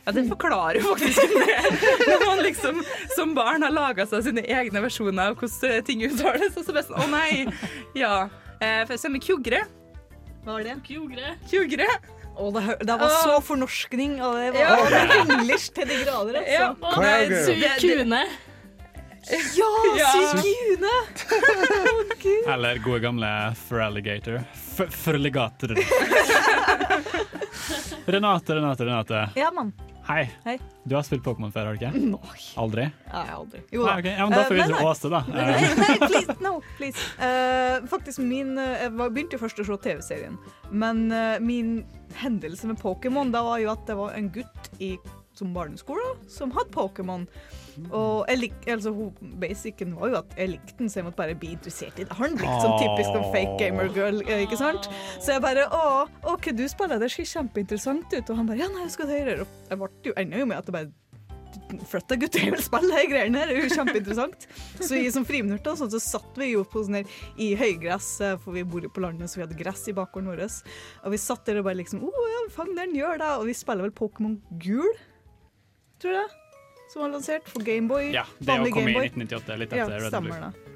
Ja, det forklarer jo faktisk en del. (laughs) Når man liksom som barn har laga seg sine egne versjoner av hvordan ting uttales, og så bare sånn Å nei! Ja. Eh, For eksempel Kjogre. Hva var det? Kjogre. Kjogre. Å, det, det var så fornorskning, og det var Ja. engelsk til de grader, altså. Ja. Og det er Suikune. Ja, Ja. Sugune! Eller gode gamle Feraligator. Ferligator. Renate, Renate, Renate. Ja, mann. Hei. Hei. Du har spilt Pokémon før, har du ikke? Aldri? Ja, jeg aldri. Jo Nei, da. Ja, men da får vi uh, nei, Åse, da. nei. Eh, Nei, nei, please, no, please. Uh, faktisk min eh, Jeg begynte jo først å se TV-serien, men uh, min hendelse med Pokémon da var jo at det var en gutt i, som barneskole som hadde Pokémon. Og jeg lik, altså, basicen var jo at jeg likte den, så jeg måtte bare bli interessert i det. Han blitt sånn typisk sånn fake gamer girl, eh, ikke sant? Så jeg bare Å, OK, du spiller, det ser kjempeinteressant ut. Og han bare Ja, nei, jeg skal høre. Og jeg ble jo enda jo med at det bare Flytta gutter vil spille de greiene her, det er jo kjempeinteressant. Så i som friminutter sånn, så satt vi jo på sånn her i høygress, for vi bor jo på landet, så vi hadde gress i bakgården vår. Og vi satt der og bare liksom Å ja, fang den, gjør det. Og vi spiller vel Pokémon gul, tror jeg, som var lansert for Gameboy. ja, det å komme i 1998, litt Ja, etter Red stemmer det.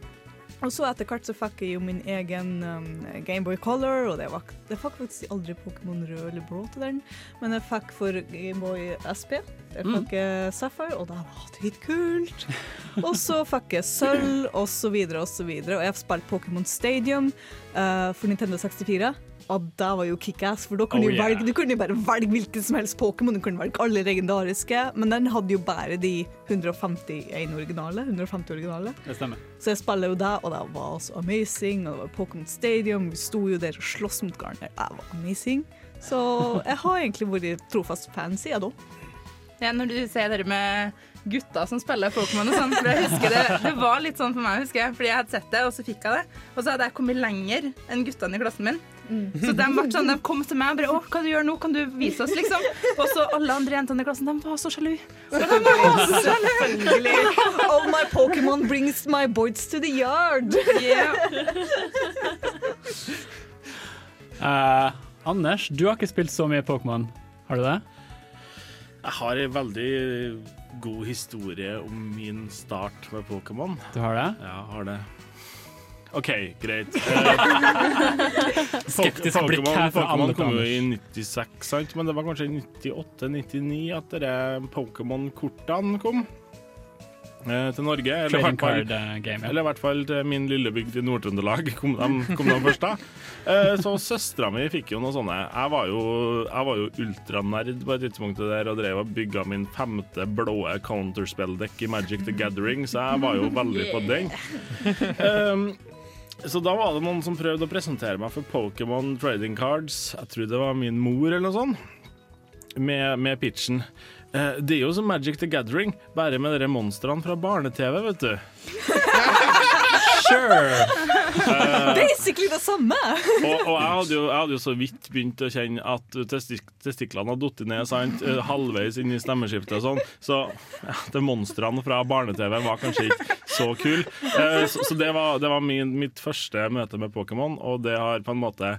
Og så etter hvert så fikk jeg jo min egen um, Gameboy Color, og det var, det fikk faktisk aldri Pokémon rød eller blå til den, men jeg fikk for Gameboy SP. Jeg Mm. fikk jeg Sapphire, og det var dritkult. Og så fikk jeg sølv, og så videre og så videre. Og jeg har spilt Pokémon Stadium uh, for Nintendo 64. Og det var jo kickass, for da kunne Oh, du, yeah. velge, du kunne bare velge hvilken som helst Pokémon. Du kunne velge alle legendariske, men den hadde jo bare de 151 originale. 150 originale. Det stemmer. Så jeg spiller jo det, og det var også amazing. Og det var Pokémon Stadium, vi sto jo der og sloss mot Garner. Det var amazing. Så jeg har egentlig vært trofast fan siden da. Ja, når du ser dere med gutta som spiller Pokémon og sånn, for jeg husker det, det var litt sånn for meg, husker jeg, fordi jeg hadde sett det, og så fikk jeg det. Og så hadde jeg kommet lenger enn guttene i klassen min. Så de, ble sånn, de kom til meg og bare 'Å, hva du gjør nå? Kan du vise oss?' liksom. Og så alle andre jentene i klassen, de var så sjalu. Selvfølgelig. All my Pokémon brings my boys to the yard. Yeah. Eh, Anders, du har ikke spilt så mye Pokémon. Har du det? Jeg har en veldig god historie om min start med Pokémon. Du har det? Ja, har det. OK, greit. (laughs) Skeptisk blikk her fra Pokémon alle kom jo i 96, sant? men det var kanskje i 98-99 at Pokémon-kortene kom eh, til Norge. Eller i fall card eh, game. Ja. eller i hvert fall til min lille bygd i Nord-Trøndelag (laughs) kom, kom de først da. Eh, Så søstera mi fikk jo noe sånne. Jeg var jo, jeg var jo ultranerd på et tidspunkt der og drev og bygga min femte blå counterspell-dekk i Magic the Gathering, så jeg var jo veldig på den. Um, (laughs) så da var det noen som prøvde å presentere meg for Pokémon trading cards. Jeg tror det var min mor eller noe sånt. Med, med pitchen. Eh, det er jo som Magic the Gathering, bare med de monstrene fra barne-TV, vet du. (laughs) Sure! Basically det samme. (laughs) Og, og jeg, hadde jo, jeg hadde jo så vidt begynt å kjenne at testik testiklene hadde falt ned sant? eh, halvveis inn i stemmeskiftet og sånn. Så ja, de monstrene fra barne-TV var kanskje ikke så kul. Eh, så så det var, det var min, mitt første møte med Pokémon, og det har på en måte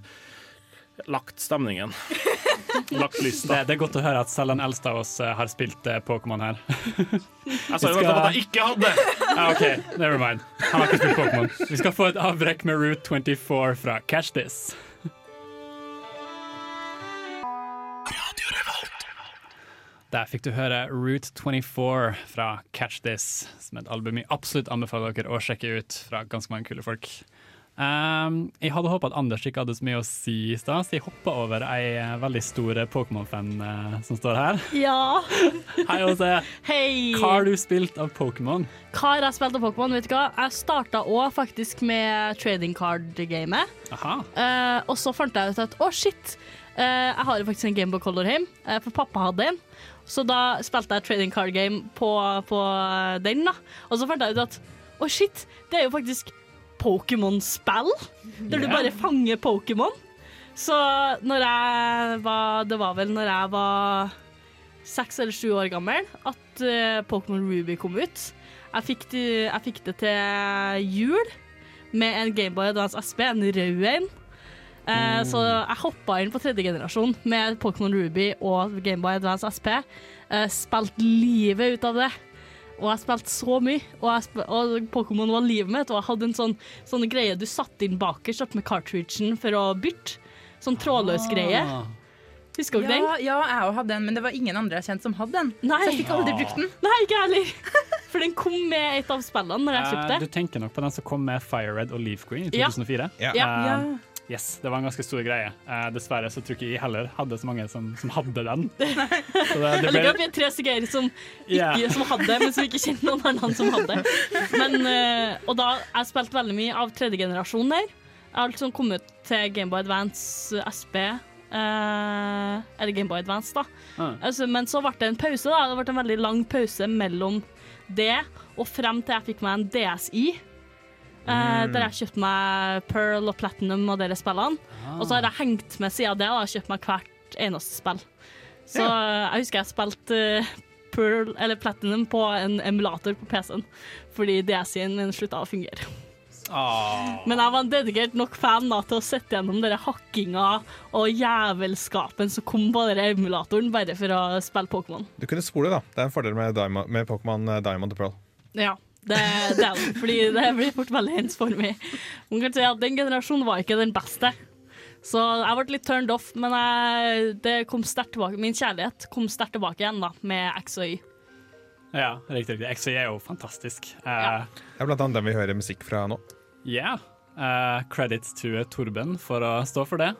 lagt stemningen. Lagt Det, lista. det er godt å høre at selv den eldste av oss eh, har spilt eh, Pokémon her. Jeg sa jo nettopp at jeg ikke hadde! Ah, OK, never mind. Han har ikke spilt Pokémon. Vi skal få et avbrekk med Route 24 fra Catch This. Der fikk du høre Route 24 fra Catch This, som er et album jeg absolutt anbefaler dere å sjekke ut fra ganske mange kule folk. Um, jeg hadde håpa at Anders ikke hadde så mye å si i stad, så jeg hoppa over ei eh, veldig stor eh, Pokémon-fan uh, som står her. Ja. (laughs) Hei, Åse. Hei! Hva har du spilt av Pokémon? Hva har jeg spilt av Pokémon? Vet du hva? Jeg starta òg faktisk med trading card-gamet. Aha. Eh, og så fant jeg ut at å, shit, uh, jeg har jo faktisk en Gameboy Color hjemme, for pappa hadde en. Så da spilte jeg trading card game på, på den, da. Og så fant jeg ut at å, shit, det er jo faktisk Pokémon-spill, der du bare fanger Pokémon. Så når jeg var Det var vel når jeg var seks eller sju år gammel at uh, Pokémon Ruby kom ut. Jeg fikk, det, jeg fikk det til jul med en Gameboy Advance SP, en rød en. Eh, Så jeg hoppa inn på tredje generasjon med Pokémon Ruby og Gameboy Advance SP. Uh, spilte livet ut av det. Og jeg spilte så mye. Og, og Pokémon var livet mitt. Og jeg hadde en sånn, sånn greie du satte inn bakerst med cartridgen for å bytte. Sånn trådløs greie. Husker du ja, den? Ja, jeg òg hadde den, men det var ingen andre jeg kjente som hadde den. Nei. Så jeg fikk aldri brukt den. Nei, ikke heller. (laughs) For den kom med et av spillene når jeg kjøpte. Uh, du tenker nok på den som kom med Fire Red og Leaf Green i Ja. 2004? Ja. Eh, Ja. Yes, det var en ganske stor greie. Eh, dessverre så tror ikke jeg heller hadde så mange som, som hadde den. (laughs) Så det, det ble, vi er tre stykker som, Ja. som hadde, men som ikke kjente noen andre som hadde. Men, eh, og da jeg spilte veldig mye av tredje generasjon der. Jeg har liksom kommet til Gameboy Advance SP. eh, eller Gameboy Advance, da. Ah. Altså, men så ble det en pause. da Det ble en veldig lang pause mellom det og frem til jeg fikk meg en DSI. Eh, Mm. Der jeg kjøpte meg Pearl og Platinum og dere spillene. Ah. Og så har jeg hengt med siden det og kjøpt meg hvert eneste spill. Så ja. jeg husker jeg spilte eh, Pearl, eller Platinum på en emulator på PC-en, fordi DS-en min slutta å fungere. Ah. Men jeg var en dedikert nok fan da, til å sette gjennom denne hakkinga og jævelskapen som kom på denne emulatoren, bare for å spille Pokémon. Du kunne spole, da. Det er en fordel med, Diamond, med Pokémon eh, Diamond og Pearl. Ja, det, det fordi det blir fort veldig ensformig. Man kan si at den generasjonen var ikke den beste. Så jeg ble litt turned off, men jeg, det kom sterkt tilbake. min kjærlighet kom sterkt tilbake igjen da, med X og Y. ja, riktig. riktig. X og Y er jo fantastisk. Eh, Det er blant annet den vi hører musikk fra nå. Ja. Eh, credits to Torben for å stå for det.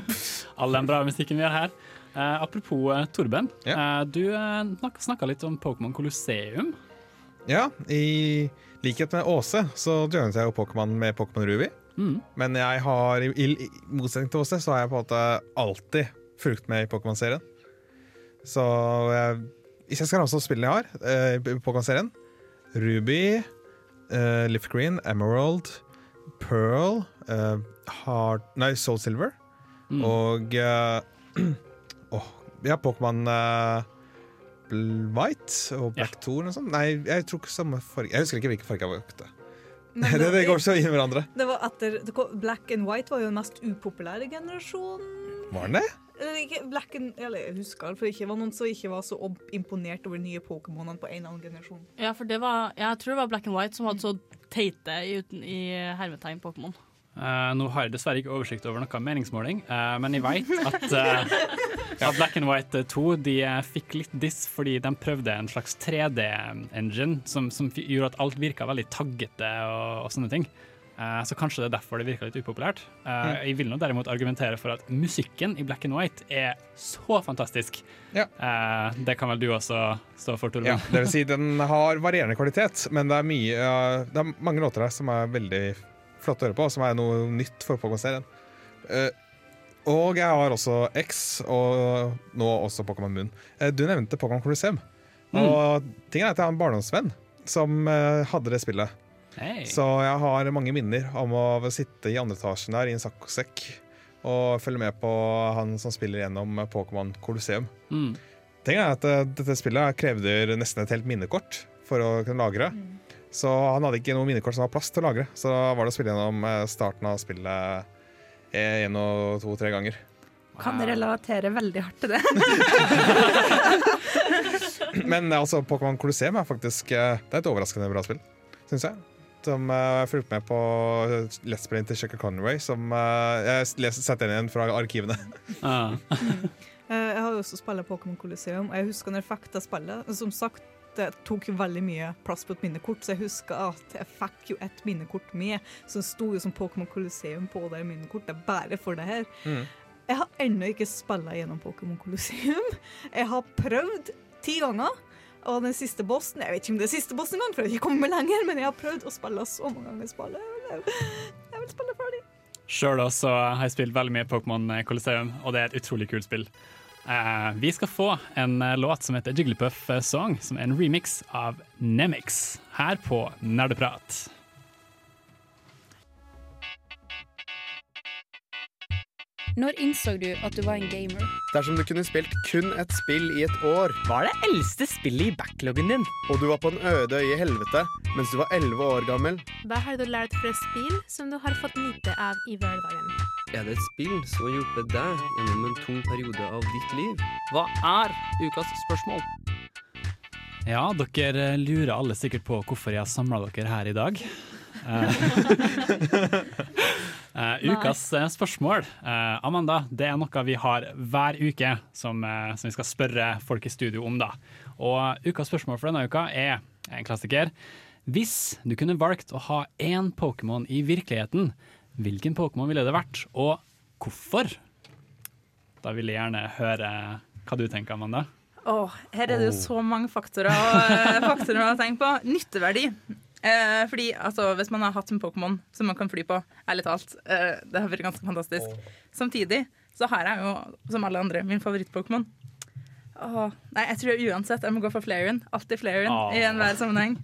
(laughs) All den bra musikken vi har her. Uh, apropos eh, Torben. eh, du uh, snakka litt om Pokémon Colosseum. Ja, i likhet med Åse så joinet jeg jo Pokémon med Pokémon Ruby. Mm. Men jeg har, i, i motsetning til Åse, så har jeg på en måte alltid fulgt med i Pokémon-serien. Så jeg, hvis jeg skal ramse opp spillene jeg har eh, i Pokémon-serien Ruby, eh, Lift Green, Emerald, Pearl, eh, Heart Nei, Soul Silver Mm. og eh, (clears throat) oh, Ja, Pokémon eh, White og Black ja. Tour og sånn. Nei, jeg tror ikke samme farge Jeg husker ikke hvilken farge jeg valgte. Men (laughs) Det, det går så inn i hverandre. Det var etter, det kom, Black and White var jo den mest upopulære generasjonen. Var den det? Black and, eller jeg husker, for det ikke var noen som ikke var så imponert over de nye Pokémonene på en annen generasjon. Ja, for det var, jeg tror det var Black and White som hadde så teite i, uten, i hermetegn Pokémon. Eh, nå har jeg dessverre ikke oversikt over noe meningsmåling, uh, men jeg vet at, (laughs) uh, at Black and White 2 de fikk litt diss fordi de prøvde en slags 3D-engine som, som gjorde at alt virka veldig taggete og, og sånne ting. Så kanskje det er derfor det virka litt upopulært. Mm. Jeg vil nå derimot argumentere for at musikken i Black and White er så fantastisk. Ja. det kan vel du også stå for, Torben? Ja, det vil si den har varierende kvalitet, men det er, mye, det er mange låter der som er veldig flotte å høre på, som er noe nytt for Pokémon-serien. Uh, og jeg har også X, og nå også Pokémon Moon. Uh, du nevnte Pokémon Colosseum. Og tingen er at jeg har en barndomsvenn som uh, hadde det spillet. Hey. Så jeg har mange minner om å sitte i andre etasjen der i en saccosekk og følge med på han som spiller gjennom Pokémon Colosseum. Mm. Tingen er at dette spillet krevde nesten et helt minnekort for å kunne lagre. Så han hadde ikke noe minnekort som var plass til å lagre. Så da var det å spille gjennom eh, starten av spillet én og to, tre ganger. Kan relatere veldig hardt til det. (laughs) Men altså, Pokémon Colosseum er faktisk eh, Det er et overraskende bra spill, syns jeg. Som eh, jeg fulgte fulgt med på Let's Play til Checker Conway, som eh, jeg setter den igjen fra arkivene. (laughs) Ah. Eh, Jeg har jo også spilt Pokémon Colosseum, og jeg husker når jeg fikk det spillet. Som sagt, det tok jo veldig mye plass på et minnekort, så jeg husker at jeg fikk jo et minnekort med, som sto jo som Pokémon Colosseum på det minnekortet, bare for det her. Mm. Jeg har ennå ikke spilla gjennom Pokémon Colosseum. (laughs) Jeg har prøvd ti ganger. Og den siste bossen Jeg vet ikke om det er siste bossen engang, for jeg har ikke kommet lenger, men jeg har prøvd å spille så mange ganger spillet. Jeg vil spille ferdig. Sjøl også har jeg spilt veldig mye Pokémon Colosseum, og det er et utrolig kult spill. Eh, vi skal få en eh, låt som heter Jigglypuff Song, som er en remix av Nemix, her på Nerdeprat. Når innså du at du var en gamer? Dersom du kunne spilt kun et spill i et år Hva er det eldste spillet i backloggen din? Og du var på en øde øye i helvete mens du var 11 år gammel Hva har du lært fra spill som du har fått nyte av i hverdagen? Er det et spill som har hjulpet deg gjennom en tung periode av ditt liv? Hva er ukas spørsmål? Ja, dere lurer alle sikkert på hvorfor jeg har samla dere her i dag. (laughs) (laughs) (laughs) Eh, eh, ukas eh, spørsmål, uh, Amanda, det er noe vi har hver uke som, som vi skal spørre folk i studio om. da. Og ukas spørsmål for denne uka er en klassiker. Hvis du kunne valgt å ha én Pokémon i virkeligheten, hvilken Pokémon ville det vært, og hvorfor? Da vil jeg gjerne høre hva du tenker, Amanda. Åh, her er det jo så mange faktorer, faktorer å tenke på. Nytteverdi. Eh, fordi altså, Hvis man har hatt en Pokémon som man kan fly på, ærlig talt, eh, det har vært ganske fantastisk. Samtidig så har jeg jo, som alle andre, min favoritt-Pokémon. Åh, Nei, jeg tror uansett jeg må gå for Flareon. Alltid Flareon Ah. i enhver sammenheng.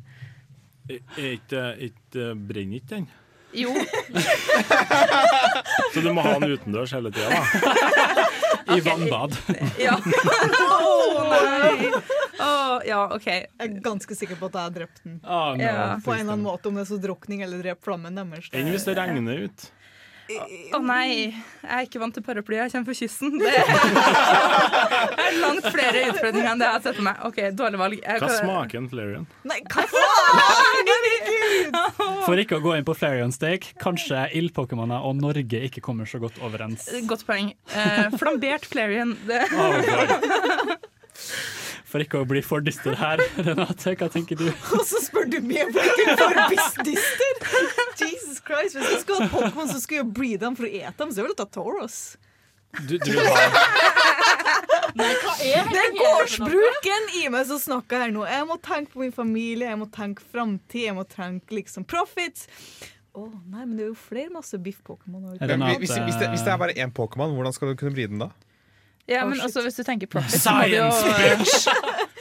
Ikke- Brenner ikke den? Jo. (laughs) Så du må ha den utendørs hele tida, da? (laughs) I vannbad. (laughs) Ja. oh, nei! Åh, ja, OK. Jeg er ganske sikker på at jeg har drept den. Oh, no, Ja. På en eller annen måte, om det er så drukning eller drep flammen deres. Enn hvis det regner ut? Å nei, jeg er ikke vant til paraply. Jeg kommer fra kysten. Det er langt flere utfordringer enn det jeg har sett for meg. OK, dårlig valg. Jeg Hva kan- smaker en Flareon? Nei, hva faen? For ikke å gå inn på Flareon Stake, kanskje ildpokémoner og Norge ikke kommer så godt overens. Godt poeng. Eh, flambert Flareon. Det. For ikke å bli for dyster her, Renate, hva tenker du? Og så spør du meg om jeg er for dyster! Jesus Christ, Hvis jeg skulle hatt Pokémon, så skulle jeg breede dem for å ete dem. Så jeg ville tatt Toros. Du, du vil ha Det er gårdsbruken i meg som snakker her nå. Jeg må tenke på min familie, jeg må tenke framtid, jeg må tenke liksom profits. Å nei, men det er jo flere masse biff-Pokémon. Hvis, hvis, hvis det er bare én Pokémon, hvordan skal du kunne bli den da? Ja, Å, men altså også hvis du tenker profit, så må du jo Science,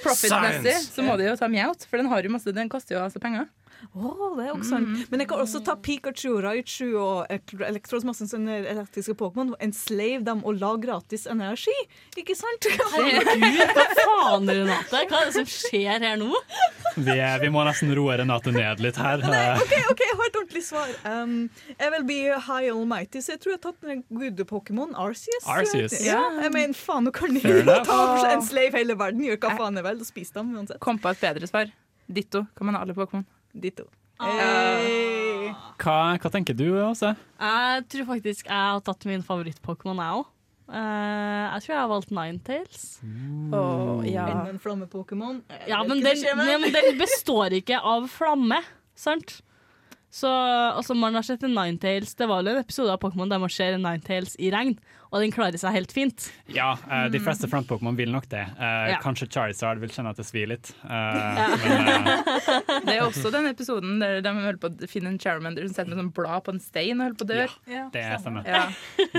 Profit-messig Science. så må du jo ta Meowth, for den har jo masse Den koster jo altså penger. Å, det er også sant. Men jeg kan også ta Pikachu, Raichu og Elektros, masse sånne elektriske Pokémon, enslave dem og la gratis energi. Ikke sant? Herregud, hva faen, Renate? Hva er det som skjer her nå? Vi, vi må nesten roe Renate ned litt her. Nei, OK, ok, jeg har et ordentlig svar. Um, jeg vil bli high almighty, så jeg tror jeg har tatt den gode Pokémon Arceus. Arceus. Ja, jeg mener, faen, nå kan enough. ta enslave hele verden. Gjør hva faen jeg vil, og spise dem uansett. Kom på et bedre svar. Ditto kan man ha alle Pokémon. Ditto. Hey. Hva, hva tenker du, Åse? Jeg tror faktisk jeg har tatt min favoritt-Pokémon, jeg òg. jeg tror jeg har valgt Ninetales. Oh, ja. Enda en flamme-Pokémon. Ja, men den, den, den består ikke av flamme, sant? Så altså, man har sett en Ninetales Det var jo en episode av Pokémon der man ser en Ninetales i regn, og den klarer seg helt fint. Ja, uh, de fleste front-Pokémon vil nok det. Uh, Ja. Kanskje Charizard vil kjenne at det svir litt. Uh, Ja. men, Det er også den episoden der de holder på å finne en Charmander som sitter med sånn blad på en stein og holder på å dø. det stemmer. Ja.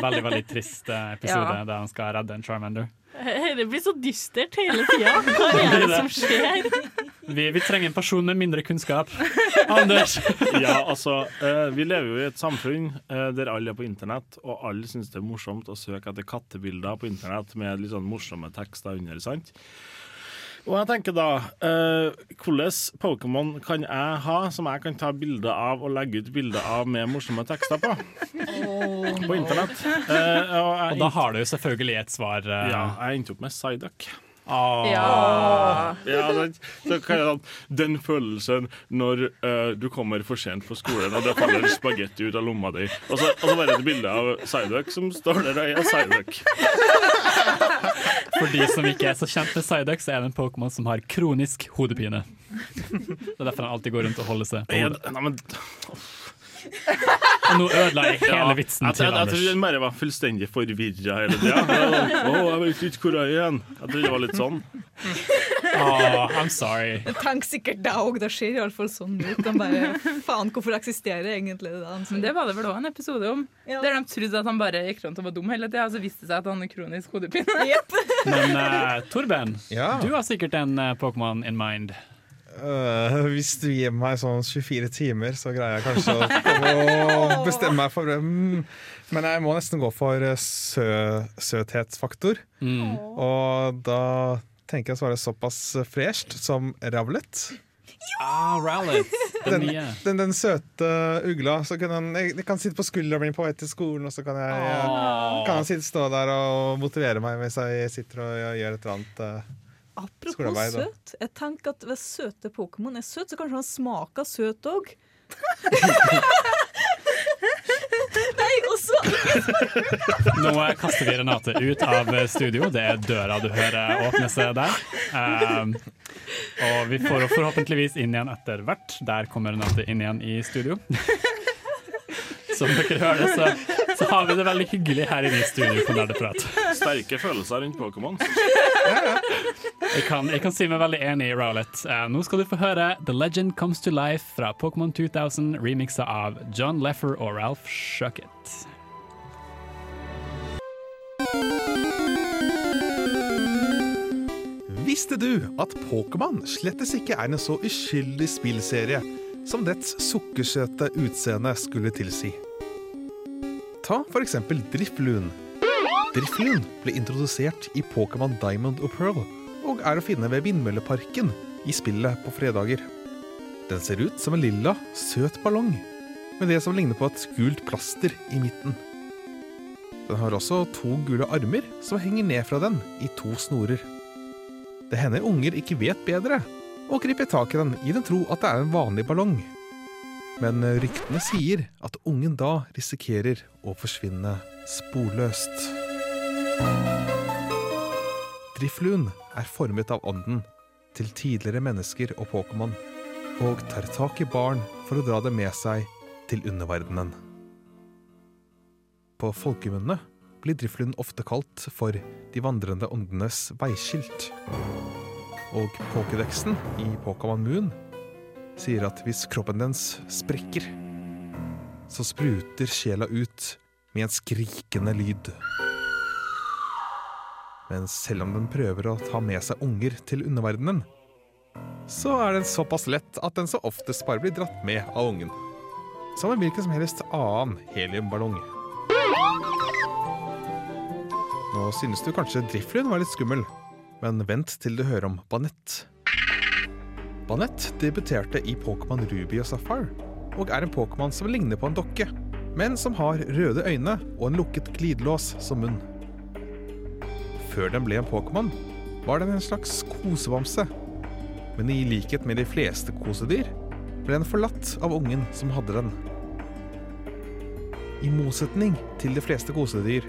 Veldig veldig trist episode Ja. der han skal redde en Charmander. (laughs) Det blir så dystert hele tida. Hva er det som skjer? Vi, vi trenger en person med mindre kunnskap. Anders! (laughs) Ja, altså, eh, Vi lever jo i et samfunn eh, der alle er på internett, og alle syns det er morsomt å søke etter kattebilder på internett med litt sånn morsomme tekster under. sant? Og jeg tenker da, eh, Hvilke Pokémon kan jeg ha som jeg kan ta bilder av og legge ut bilder av med morsomme tekster på? På internett. Uh, og, Og da har du jo selvfølgelig et svar. Uh... Ja, jeg endte opp med Psyduck. Åh. Ja, ja så kan jeg, Den følelsen når uh, du kommer for sent på skolen og det faller spagetti ut av lomma di, og så, og så bare et bilde av Psyduck som står der og er Psyduck. (laughs) For de som ikke er så kjent med Psyduck, så er det en Pokémon som har kronisk hodepine. Det er derfor han alltid går rundt og holder seg på hodet. Ja, Nei, men (laughs) Og nå ødela jeg hele Ja, vitsen jeg, til jeg, jeg tror Anders. den bare var fullstendig forvirra hele tida. Å, jeg vet ikke hvor jeg er igjen. Jeg trodde det var litt sånn. Åh, I'm sorry. Tenk sikkert deg òg, det ser iallfall sånn ut. De bare, faen, hvorfor eksisterer egentlig det? Men det var det vel òg en episode om. Der de trodde at han bare gikk rundt og var dum hele tida, og så viste det seg at han har kronisk hodepine. Men uh, Torben, Ja. du har sikkert en uh, Pokémon in mind. Øh, hvis du gir meg sånn 24 timer, så greier jeg kanskje å, å (laughs) bestemme meg for mm, Men jeg må nesten gå for eh, sø, søthetsfaktor. Og da tenker jeg å svare såpass fresht som Ravlet. Ah. Den Den, den, den søte ugla. Så kan han, jeg, jeg kan sitte på skulderen min på vei til skolen, og så kan jeg Åh. kan han sitte, stå der og motivere meg mens jeg sitter og gjør et eller annet. Apropos søt. Jeg tenker at Hvis søte Pokémon er søt, så kanskje han smaker søt òg. (laughs) Nei, og (laughs) Nå kaster vi Renate ut av studio. Det er døra du hører åpne seg der. Um, og vi får forhåpentligvis inn igjen etter hvert. Der kommer Renate inn igjen i studio. (laughs) (laughs) Som dere hører, så, så har vi det veldig hyggelig her inne i studio på Nerdeprat. Sterke følelser rundt Pokémon. (laughs) Jeg kan, jeg kan si meg veldig enig i Rowlett. Uh, nå skal du få høre The Legend Comes to Life fra Pokémon 2000, remiksa av John Leffer og Ralph Shuckett. Visste du at Pokémon slettes ikke er en så uskyldig spillserie som dets sukkersøte utseende skulle tilsi? Ta for eksempel Drifloon. Drifloon ble introdusert i Pokémon Diamond og Pearl, og er å finne ved Vindmølleparken i spillet på fredager. Den ser ut som en lilla, søt ballong, med det som ligner på et gult plaster i midten. Den har også to gule armer som henger ned fra den i to snorer. Det hender unger ikke vet bedre, og griper tak i den i den tro at det er en vanlig ballong. Men ryktene sier at ungen da risikerer å forsvinne sporløst. Drifluen er formet av ånden til tidligere mennesker og Pokémon, og tar tak i barn for å dra dem med seg til underverdenen. På folkemunne blir Drifloon ofte kalt for De vandrende åndenes veiskilt. Og Pokédexen i Pokémon Moon sier at hvis kroppen dens sprekker, så spruter sjela ut med en skrikende lyd. Men selv om den prøver å ta med seg unger til underverdenen, så er den såpass lett at den så oftest bare blir dratt med av ungen. Som en hvilken som helst annen heliumballong. Nå synes du kanskje Driflund var litt skummel, men vent til du hører om Banett. Banett debuterte i Pokémon Ruby og Sapphire, og er en Pokémon som ligner på en dokke, men som har røde øyne og en lukket glidelås som munn. Før den ble en Pokémon, var den en slags kosebamse, men i likhet med de fleste kosedyr ble den forlatt av ungen som hadde den. I motsetning til de fleste kosedyr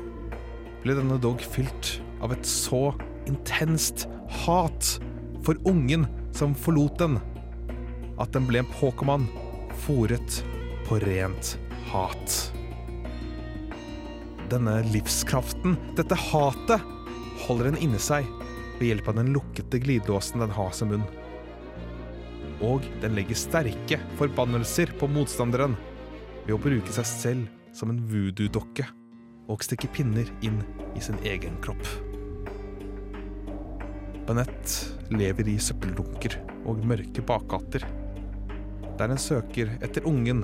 ble denne dog fylt av et så intenst hat for ungen som forlot den, at den ble en Pokémon fòret på rent hat. Denne livskraften, dette hatet, holder den inni seg ved hjelp av den lukkede glidelåsen den har som munn. Og den legger sterke forbannelser på motstanderen ved å bruke seg selv som en voodoo-dokke og stikke pinner inn i sin egen kropp. Banett lever i søppeldunker og mørke bakgater, der en søker etter ungen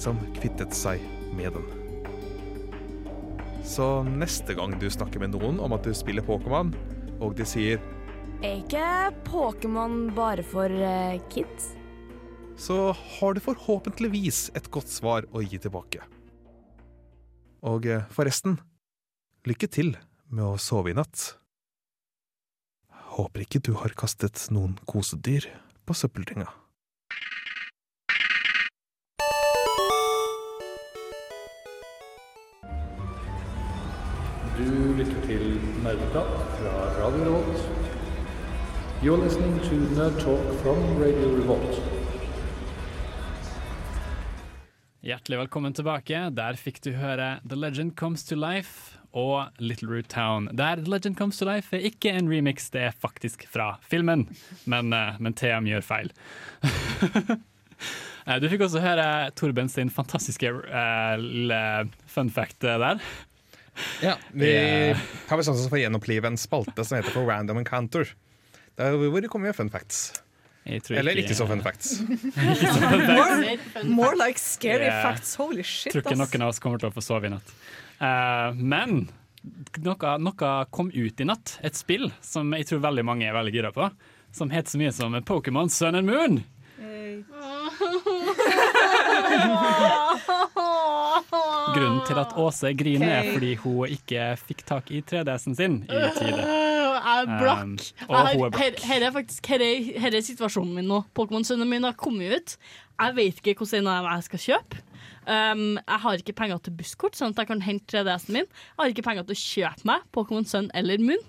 som kvittet seg med den. Så neste gang du snakker med noen om at du spiller Pokémon, og de sier Er ikke Pokémon bare for eh, kids? så har du forhåpentligvis et godt svar å gi tilbake. Og eh, forresten, lykke til med å sove i natt. Håper ikke du har kastet noen kosedyr på søppeldynga. Du lytter til Nerdeprat fra Radio Revolt. You're listening to Nerd Talk from Radio Revolt. Hjertelig velkommen tilbake. Der fikk du høre The Legend Comes to Life og Little Root Town. Der The Legend Comes to Life er ikke en remix, det er faktisk fra filmen. Men, eh, men TM gjør feil. (laughs) Eh, du fikk også høre Torben sin fantastiske uh, lille fun fact der. Ja, vi har vel sånn som får gjenopplive en spalte som heter For Random Encounter. Der hvor det kommer fun facts. tror Eller ikke- ikke så fun facts. (laughs) Ikke så fun facts. More, more like scary Yeah. facts. Holy shit, Tror ikke noen av oss kommer til å få sove i natt. Eh, men noe, noe kom ut i natt. Et spill som jeg tror veldig mange er veldig gira på. Som heter så mye som Pokémon Sun and Moon. Grunnen til at Åse griner, er fordi hun ikke fikk tak i 3DS-en sin i tide. Jeg er blakk. Um, hun er er faktisk her er, her er situasjonen min nå. Pokémon-sønnen min har kommet ut. Jeg vet ikke hvordan jeg skal kjøpe. Um, jeg har ikke penger til busskort, sånn at jeg kan hente 3DS-en min. Jeg har ikke penger til å kjøpe meg Pokémon Sun eller Moon.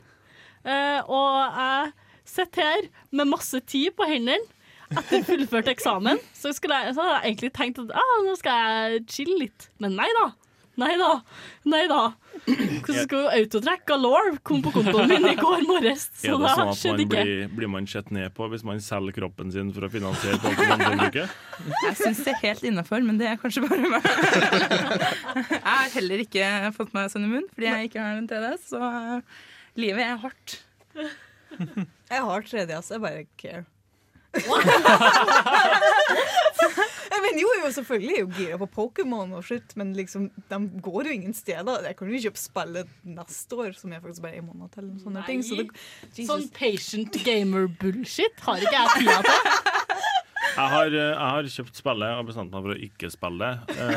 Uh, og jeg sitter her med masse tid på hendene. Etter fullført eksamen så, jeg, så hadde jeg egentlig tenkt at ah, nå skal jeg chille litt. Men nei da. Nei da. Nei da. Hvordan skal jo autotrack galore kom på kontoen min i går morges? Så det det sånn at skjedde ikke. blir, blir man sett ned på hvis man selger kroppen sin for å finansiere Pokémon-forbruket? Jeg syns det er helt innafor, men det er kanskje bare meg. Jeg har heller ikke fått meg sånn i munnen fordi jeg ikke har en 3DS, så eh, livet er hardt. Jeg har 3DS, jeg bare care. Jeg mener, jo, jo, selvfølgelig er jeg jo gira på Pokémon og shit, men liksom, de går jo ingen steder. Jeg kan jo kjøpe spillet neste år, som er faktisk bare en måned til. og Sånne ting. Så det, Sånn patient gamer-bullshit har ikke jeg tida til. Jeg har, eh, jeg har kjøpt spillet og bestemt meg for å ikke spille det. Eh,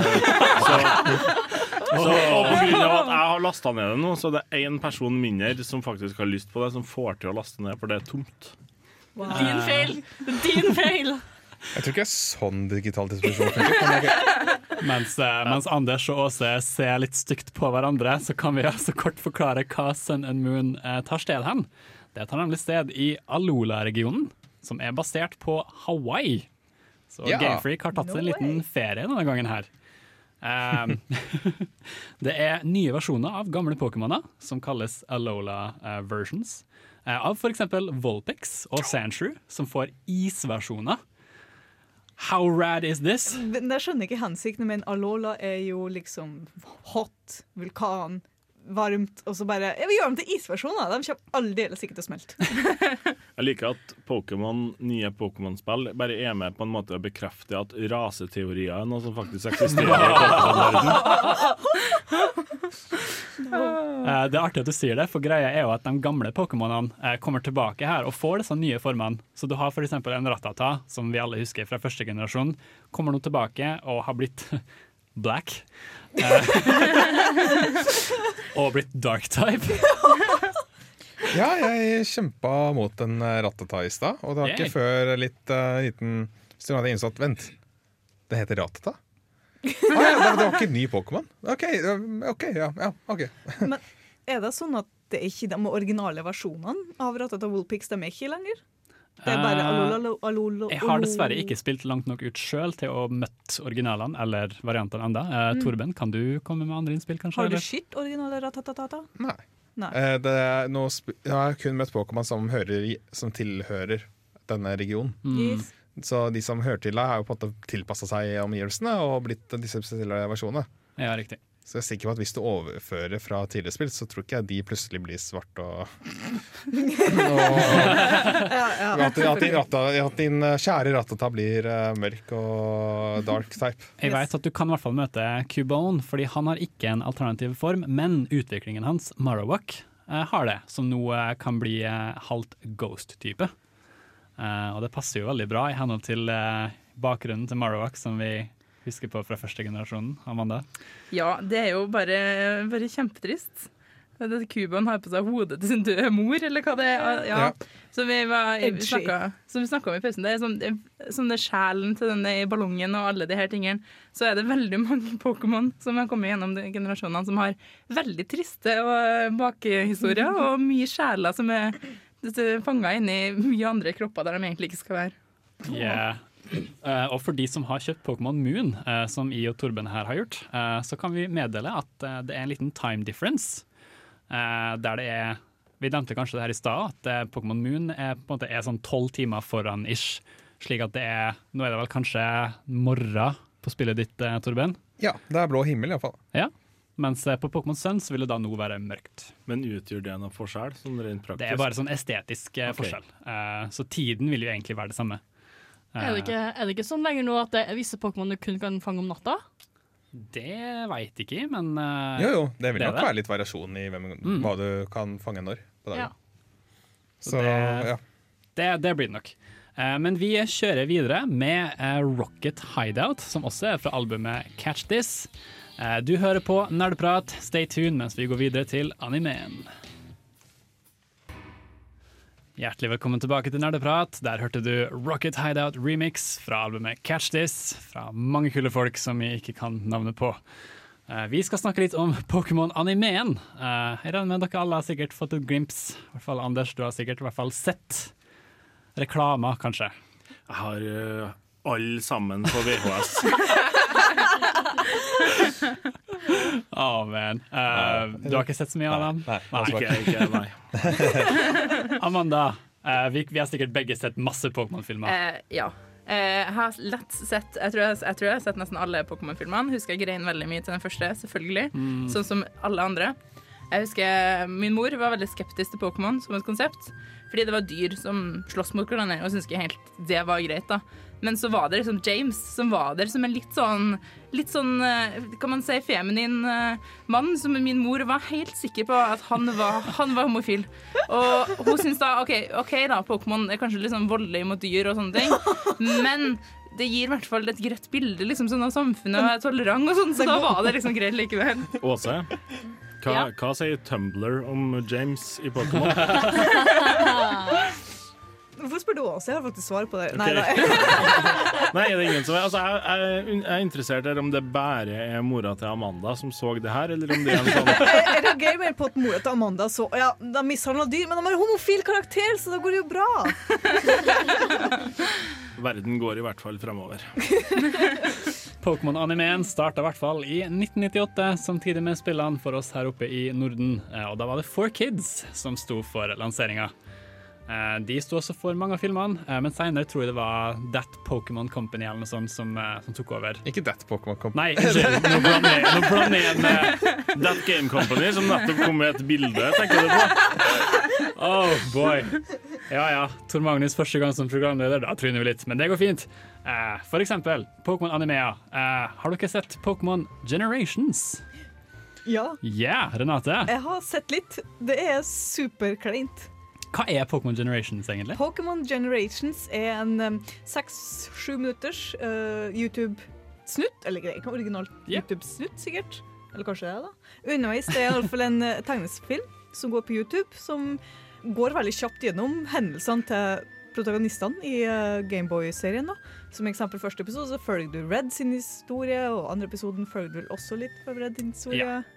Så, så, og på grunn av at jeg har lasta ned det nå, så det er én person mindre som faktisk har lyst på det, som får til å laste ned, for det er tomt. Din feil! Din feil! Jeg tror ikke det er sånn digital disposisjon funker. (laughs) Mens, eh, mens Anders og Åse ser litt stygt på hverandre, så kan vi altså kort forklare hva Sun and Moon eh, tar sted hen. Det tar nemlig sted i Alola-regionen, som er basert på Hawaii. Så Ja. Game Freak har tatt seg en liten ferie denne gangen her. Um, (laughs) det er nye versjoner av gamle Pokémoner som kalles Alola eh, versions. Eh, av f.eks. Volpix og Sandshrew, som får isversjoner. How rad is this? Jeg skjønner ikke hensikten, men Alola er jo liksom hot, vulkan, varmt, og så bare Ja, vi gjør dem til isversjoner! De kommer aldeles ikke til å smelte. (laughs) Jeg liker at Pokémon, nye Pokémon-spill bare er med på en måte å bekrefte at raseteorier er noe som faktisk eksisterer i Pokémon-verdenen. (laughs) Eh, Det er artig at du sier det, for greia er jo at de gamle Pokémonene eh, kommer tilbake her og får disse nye formene. Så du har f.eks. en Ratata, som vi alle husker fra første generasjon, kommer nå tilbake og har blitt (laughs) black. Eh, (laughs) og blitt dark type. Ja, jeg kjempa mot en rattata i stad, og det var ikke før litt uh, liten stund hadde jeg innså at vent, det heter rattata? (laughs) Ah, ja, det, det var ikke ny Pokémon? OK, ok, ja, ja, ok. (laughs) Men er det sånn at det er ikke de originale versjonene av Rattata Woolpix de er ikke lenger? Det er bare alololo, Alola, Alola Jeg har dessverre ikke spilt langt nok ut sjøl til å møtt originalene eller variantene enda. Eh, Mm. Torben, kan du komme med andre innspill, kanskje? Har du eller? sett originale Ratatatata? Nei. Nei. Eh, det er noe sp jeg har kun møtt Pokémon som, hører som tilhører denne regionen. Mm. Yes. Så de som hører til deg, har jo på en måte tilpassa seg omgivelsene og blitt disse spesielle versjonene. Ja, riktig. Så jeg er sikker på at hvis du overfører fra tidligere spill, så tror ikke jeg de plutselig blir svarte og, (laughs) ja, At, at, din, ratta, at din eh, kjære Ratata blir uh, mørk og dark type. Jeg vet at du kan i hvert fall møte Cubone, fordi han har ikke en alternativ form, men utviklingen hans, Marowak, eh, har det, som nå kan bli halvt ghost-type. Uh, og det passer jo veldig bra i henhold til uh, bakgrunnen til Marowak, som vi husker på fra første generasjonen. Amanda? Ja, det er jo bare, bare kjempetrist. Kubaen har på seg hodet til sin døde mor, eller hva det er. Ja. Ja. Så vi, var, vi snakka, som vi snakka om i pausen, det er som, som det er sjelen til denne i ballongen og alle de her tingene, så er det veldig mange Pokémon som har kommet gjennom de generasjonene som har veldig triste og bakhistorier, og mye sjeler som er fanga inn i mye andre kropper der de egentlig ikke skal være. Yeah. Eh, og for de som har kjøpt Pokémon Moon, uh, som I og Torben her har gjort, uh, så kan vi meddele at det er en liten time difference. eh, der det er Vi nevnte kanskje det her i stad, at Pokémon Moon er, på en måte er sånn tolv timer foran ish. Slik at det er Nå er det vel kanskje morgen på spillet ditt, Torben? Ja, det er blå himmel iallfall. Ja. Mens på Pokémon Sun så vil det da nå være mørkt. Men utgjør det noen forskjell? Sånn rent praktisk? Det er bare sånn estetisk eh, Ok. forskjell. Eh, så tiden vil jo egentlig være det samme. Er det, ikke, er det ikke sånn lenger nå at det er visse Pokémon du kun kan fange om natta? Det veit ikke, men uh, Jo, jo, det vil det nok være litt variasjon i hvem, Mm. hva du kan fange når på dagen. Ja. Så, Så, det, ja. det, det blir det nok. Eh, men vi kjører videre med eh, Rocket Hideout, som også er fra albumet Catch This. Eh, du hører på Nerdprat. Stay tuned mens vi går videre til animeen. Hjertelig velkommen tilbake til Nerdeprat. Der hørte du Rocket Hideout remix fra albumet Catch This, fra mange kule folk som vi ikke kan navnet på. Eh, Vi skal snakke litt om Pokémon-animeen. Eh, Jeg regner med dere alle har sikkert fått et glimps. I hvert fall Anders, du har sikkert i hvert fall sett reklamer, kanskje. Jeg har uh, alle sammen på VHS. (laughs) (laughs) Å, man. Uh, du har ikke sett så mye av dem? Nei, ikke- ikke, nei. (laughs) Amanda, uh, vi, vi har sikkert begge sett masse Pokémon-filmer. Uh, ja. Eh, jeg har lett sett jeg tror jeg, jeg tror jeg har sett nesten alle Pokémon-filmene. Husker jeg grein veldig mye til den første, selvfølgelig. Mm. Sånn som alle andre. Jeg husker Min mor var veldig skeptisk til Pokémon som et konsept. Fordi det var dyr som slåss mot hverandre, og syntes ikke helt det var greit. da Men så var det liksom James som var der som en litt sånn Litt sånn, eh, kan man si, feminin eh, mann. Som min mor var helt sikker på at han var, han var homofil. Og hun syntes da OK, okay da, Pokémon er kanskje litt sånn voldelig mot dyr og sånne ting, men det gir i hvert fall et greit bilde liksom, sånn av samfunnet og er tolerant og sånn, så da var det liksom greit likevel. Åse, hva, Ja. hva sier Tumblr om James i Pokémon? (laughs) Hvorfor spør du oss? Jeg har faktisk svar på det. Ok. Nei, (laughs) er det ingen som altså, jeg, jeg, jeg er interessert i om det bare er mora til Amanda som så det her, eller om det er en sånn Jeg, jeg reagerer mer på at mora til Amanda så Ja, de mishandla dyr, men de har homofil karakter, så da går det jo bra. (laughs) Verden går i hvert fall fremover. (laughs) Pokémon-animeen starta i hvert fall i 1998, samtidig med spillene for oss her oppe i Norden. Eh, Og da var det Four Kids som sto for lanseringa. Eh, De sto også for mange av filmene, eh, men senere tror jeg det var That Pokémon Company eller noe sånt som, eh, som tok over. Ikke That Pokémon Company. Nei, unnskyld. (laughs) Nå blander jeg- med That Game Company, som nettopp kom med et bilde, tenker du på? Oh boy. Ja ja, Tor Magnus første gang som programleder, da tryner vi litt, men det går fint. Eh, for eksempel Pokémon Animea. Eh, har dere sett Pokémon Generations? Ja. Ja, Renate. Jeg har sett litt. Det er superkleint. Hva er Pokémon Generations egentlig? Pokémon Generations er en seks-sju minutters uh, YouTube-snutt. Eller er ikke originalt YouTube-snutt, sikkert. Eller kanskje det, er da. Underveis det er iallfall en uh, tegnesefilm som går på YouTube, som går veldig kjapt gjennom hendelsene til protagonistene i uh, Gameboy-serien. da. Som eksempel første episode så følger du Red sin historie, og andre episoden følger du vel også litt for Red sin historie. Yeah.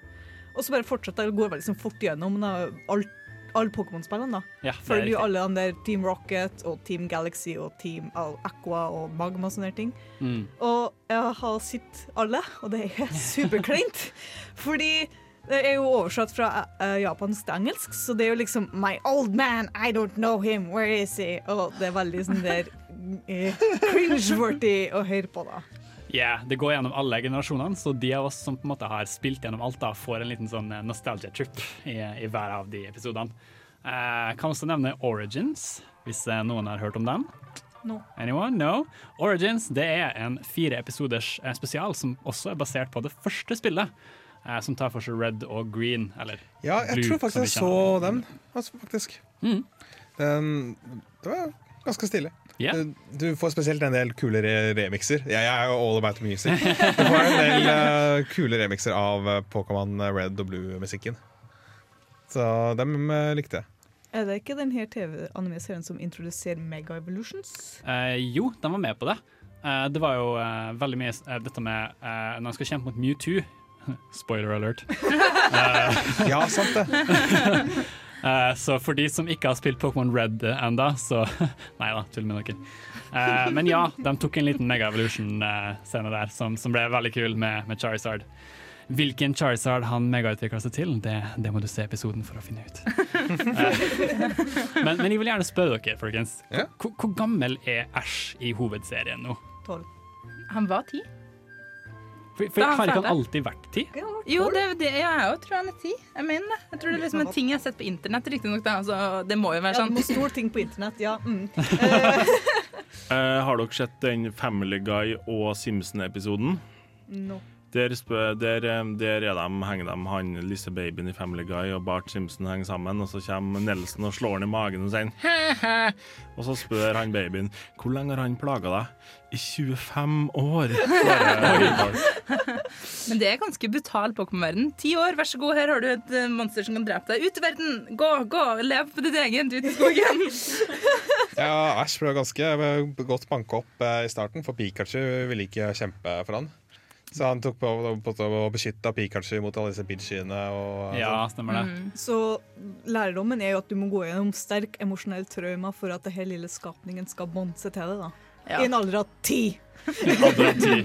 Og så bare fortsetter det, går veldig liksom fort gjennom da, alt alle Pokémon-spillene. da. Ja, er Følger jo alle de der Team Rocket og Team Galaxy og Team Aqua og Magma og sånne ting. Mm. Og jeg har sett alle, og det er (laughs) superkleint. Fordi det er jo oversatt fra uh, japansk til engelsk, så det er jo liksom My old man, I don't know him, where is he? Og det er veldig sånn der uh, cringe-worthy å høre på, da. Ja, Det går gjennom alle generasjonene, så de av oss som på en måte har spilt gjennom alt, da, får en liten sånn eh, nostalgia-trip i, i hver av de episodene. Eh, kan også nevne Origins, hvis eh, noen har hørt om den. No. Anyone? No? Origins det er en fire episoders spesial som også er basert på det første spillet. eh, som tar for seg Red og Green, eller Ja, jeg Blue, tror faktisk jeg så dem, den. Altså, faktisk. Mm. Den, det var ganske stille. Yeah. Du, du får spesielt en del kule re remixer. Jeg, jeg er jo all about music. (laughs) Du får en del uh, kule remixer av eh, Pokémon Red og Blue-musikken. Så dem uh, likte jeg. Er det ikke den her TV-anime-serien som introduserer Mega Evolutions? Eh, jo, den var med på det. Eh, det var jo eh, veldig mye eh, dette med eh, når de skal kjempe mot Mewtwo. (laughs) Spoiler alert. (laughs) Eh, Ja, sant det. Eh, så for de som ikke har spilt Pokémon Red enda, så (laughs) Nei da, tull med dere. Uh, men ja, de tok en liten Mega Evolution-scene der som, som ble veldig kul med, med Charizard. Hvilken Charizard han megautvikla seg til, det, det må du se episoden for å finne ut. Eh, (laughs) men, men jeg vil gjerne spørre dere, folkens. Hvor, hvor, gammel er Ash i hovedserien nå? Tolv. Han var ti. For, for Har ikke han alltid vært ti? Jo, det, det, jeg jeg jo, tror han er ti. Jeg mener det. Jeg tror det er liksom en ting jeg har sett på internett, riktignok. Altså, det må jo være Ja, sånn. Stor må ting på internett, ja. Mm. uh, (laughs) (laughs) har dere sett den Family Guy og Simpson-episoden? No. Der, der, der er de, henger de han lille babyen i Family Guy og Bart Simpson henger sammen, og så kommer Nelson og slår han i magen og sier «He-he». Og så spør han babyen hvor lenge har han plaga deg? I 25 år. (laughs) Men det er ganske brutalt Pokémon-verden. Ti år, vær så god, her har du et eh, monster som kan drepe deg. Ut i verden! Gå, gå! Lev på ditt eget, ut i skogen! (laughs) Ja, Æsj ble ganske godt banka opp eh, i starten, for Pikachu ville ikke kjempe for han. Så han tok på, på, på å beskytte Pikachu mot alle disse bitchiene. Og, Ja, sånn. stemmer det. Mm. Så lærdommen er jo at du må gå gjennom sterk emosjonell trauma for at det her lille skapningen skal bonde seg til det. da. Ja. I en alder av ti. (laughs) Alder av ti.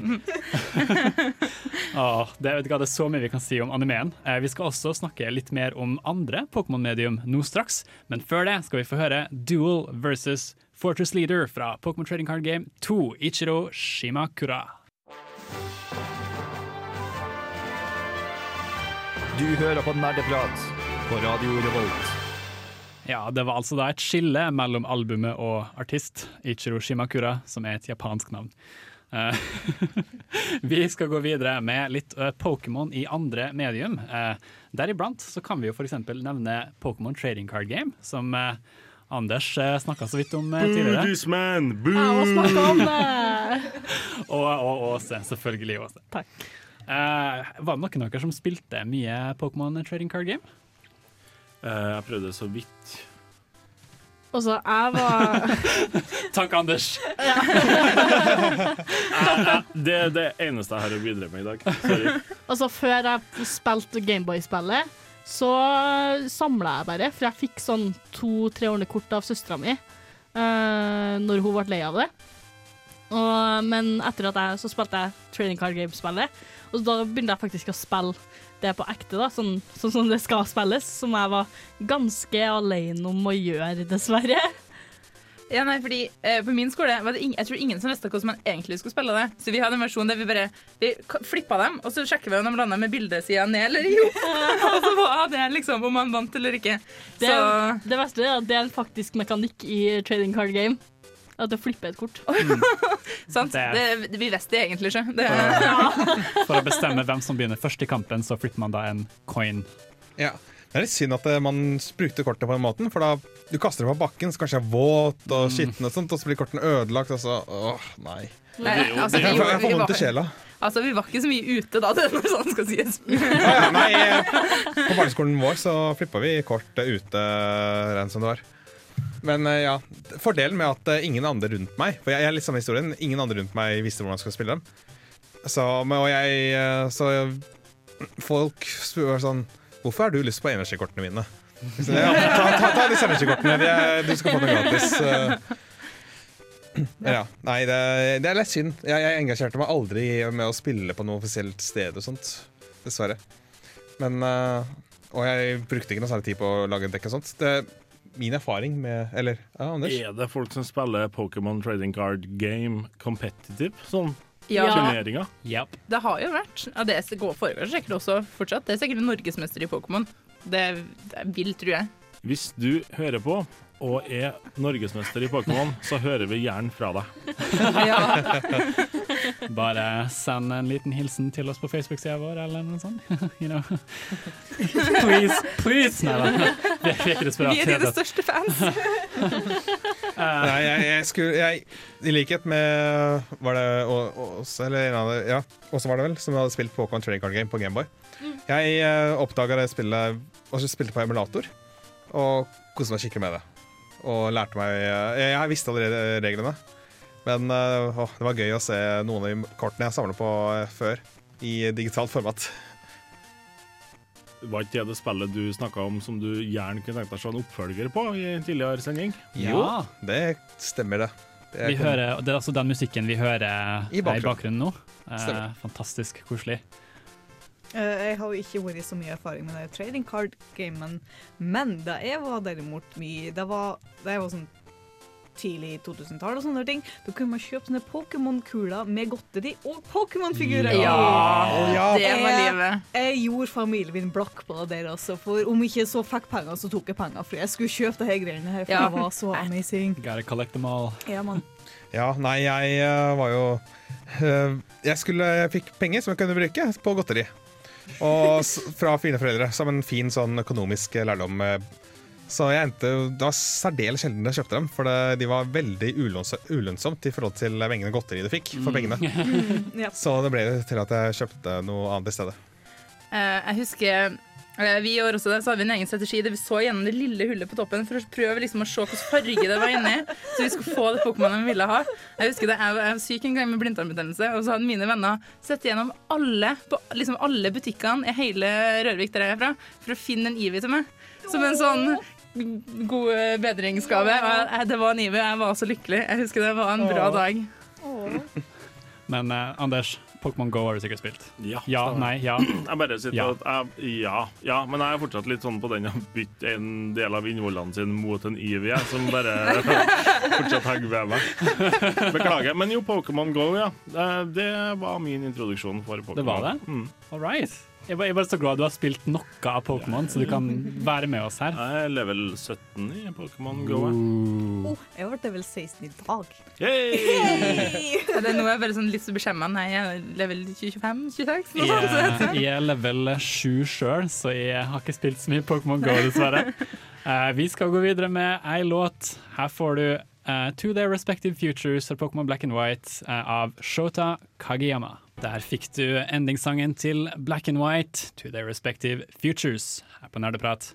Åh, det, vet du det er så mye vi kan si om animeen. Eh, vi skal også snakke litt mer om andre Pokémon-medium nå straks. Men før det skal vi få høre Duel versus Fortress Leader fra Pokémon Trading Card Game 2, Ichiro Shimakura. Du hører på Nerdeprat på Radio Revolt. Ja, det var altså da et skille mellom albumet og artist, Ichiro Shimakura, som er et japansk navn. Uh, (laughs) vi skal gå videre med litt uh, Pokémon i andre medium. Uh, deriblant så kan vi jo f.eks. nevne Pokémon Trading Card Game, som Anders uh, snakka så vidt om tidligere. Boo! Jeg må snakke om det! (laughs) Og, og Åse, selvfølgelig Åse. Takk. Eh, var det noen av dere som spilte mye Pokémon Trading Card Game? Uh, jeg prøvde så vidt. Og så jeg var (laughs) Takk, Anders. (laughs) Det er det eneste jeg har å bidra med i dag. Sorry. Altså, før jeg spilte Gameboy-spillet, så samla jeg bare, for jeg fikk sånn to-tre kort av søstera mi uh, når hun ble lei av det. Og, men etter at jeg så spilte jeg Trading Card Game-spillet, og da begynte jeg faktisk å spille det på ekte, da, sånn, sånn som det skal spilles, som jeg var ganske alene om å gjøre, dessverre. Ja, nei, fordi eh, På min skole var det ingen, jeg tror ingen som visste hvordan man egentlig skulle spille det. Så vi hadde en versjon der vi bare vi flippa dem, og så sjekker vi om de landa med bildesida ned eller jo. (laughs) (laughs) og så var det liksom om man vant eller ikke. Det, Så det verste er at det er en faktisk mekanikk i Trading Card Game. At du flipper et kort. (laughs) sant? Det Det, vi visste det egentlig ikke. Det, (laughs) For å bestemme hvem som begynner først i kampen, så flipper man da en coin. Ja. Det er litt synd at eh, man sprukte kortet på den måten, for da du kaster det på bakken, så kanskje det er våt og skitten og sånt, og så blir kortene ødelagt, og så åh, nei. Nei, altså, vi, Jeg får jeg får vondt i var, sjela. altså, vi var ikke så mye ute da, (laughs) det er noe sånt skal sies. Ja, ja, nei, eh, på barneskolen vår så flippa vi kort eh, ute, ren som det var. Men eh, ja, fordelen med at eh, ingen andre rundt meg For jeg jeg er litt samme historien, ingen andre rundt meg visste hvordan jeg skulle spille dem. Så, og jeg eh, Så folk spør sånn Hvorfor har du lyst på energikortene mine? Så, ja, ta, ta, ta disse energikortene. Er, du skal få dem gratis. Ja, nei, det, det er litt synd. Jeg, jeg engasjerte meg aldri med å spille på noe offisielt sted og sånt. Dessverre. Men Og jeg brukte ikke noe særlig tid på å lage en dekk og sånt. Det min erfaring med Eller, ja, Anders? Er det folk som spiller Pokémon Trading Card Game competitive? Sånn Ja. turneringer? Det har jo vært. Ja, det går foregår sikkert også fortsatt. Det er sikkert en norgesmester i Pokémon. Det, det er vilt, tror jeg. Hvis du hører på og er norgesmester i Pokémon, så hører vi gjerne fra deg. (laughs) (laughs) Bare send en liten hilsen til oss på Facebook-sida vår, eller noe sånt. (laughs) you know. please, please! Nei da. Vi er ikke desperate. Vi er dine største fans. (laughs) Nei, jeg, jeg skulle jeg, I likhet med Var det oss, eller en av det, Ja, Åse var det vel, som hadde spilt Pokémon Trading Card Game på Gameboy. Mm. Jeg uh, oppdaga det spillet og så spilte på emulator, og koste meg skikkelig med det. Og lærte meg eh, Jeg, jeg visste allerede reglene, men å, det var gøy å se noen av de kortene jeg samla på eh, før, i digitalt format. Var ikke det det spillet du snakka om som du gjerne kunne tenkt deg å se en oppfølger på i en tidligere sending? Jo, det stemmer, det. det Vi hører, det er altså den musikken vi hører I i bakgrunnen. bakgrunnen nå. Eh, fantastisk koselig. Uh, jeg har jo ikke vært så mye erfaring med det trading card-gamen, men da jeg var derimot mye Det var, da jeg var sånn tidlig 2000-tall og sånne ting, da kunne man kjøpe sånne Pokémon-kuler med godteri og Pokémon-figurer. Ja, ja. det var livet. Jeg gjorde familien min blakk på det der, også, For om ikke så fikk penger, så tok jeg penger. For jeg skulle kjøpe disse her greiene her, for Ja. det var så amazing. Gotta collect them all. Ja, man. Ja, nei, jeg eh, var jo eh, Jeg skulle Jeg fikk penger som jeg kunne bruke på godteri. Og fra fine foreldre, som en fin sånn økonomisk lærdom. eh. Så jeg endte Det var særdeles sjelden jeg kjøpte dem, for det, de var veldig ulønnsomt, i forhold til mengden godteri du fikk for pengene. Mm, ja. Så det ble til at jeg kjøpte noe annet i stedet. Uh, jeg husker eh, vi gjorde også det, så hadde vi en egen strategi der vi så gjennom det lille hullet på toppen for å prøve liksom å se hvilken farge det var inni, så vi skulle få det Pokémonet vi ville ha. Jeg husker det, jeg var, jeg var syk en gang med blindtarmbetennelse, og så hadde mine venner sett gjennom alle, på, liksom alle butikkene i hele Rørvik der jeg er fra, for å finne en Ivi til meg. Som en sånn god eh, bedringsgave. Jeg, det var en Eevee, jeg var så lykkelig. Jeg husker det var en bra Åh. dag. (laughs) Men eh, Anders, Pokémon Go har du sikkert spilt? Ja. ja nei, ja. (clears throat) Jeg bare sitter Ja. at jeg, ja, ja, men jeg er fortsatt litt sånn på den å bytte en del av innvollene sine mot en Ivy, jeg, som bare (laughs) fortsatt henger ved meg. (laughs) Beklager. Men jo, Pokémon Go, ja. Det, det var min introduksjon for Pokémon. Det var det? Mm. All right. Jeg er bare- så glad du har spilt noe av Pokémon, så du kan være med oss her. Jeg er level 17 i Pokémon Go. jeg. Oh, jeg ble level 16 i dag. (laughs) Ja, det er jeg bare sånn litt så beskjemma. Nei, jeg er level 25-26. Jeg, er- jeg er level 7 sjøl, så jeg har ikke spilt så mye Pokémon Go, dessverre. Uh, (laughs) vi skal gå videre med ei låt. Her får du uh, To Their Respective Futures av Pokémon Black and White eh, av Shota Kageyama. Der fikk du endingssangen til Black and White, To Their Respective Futures, her på Nerdeprat.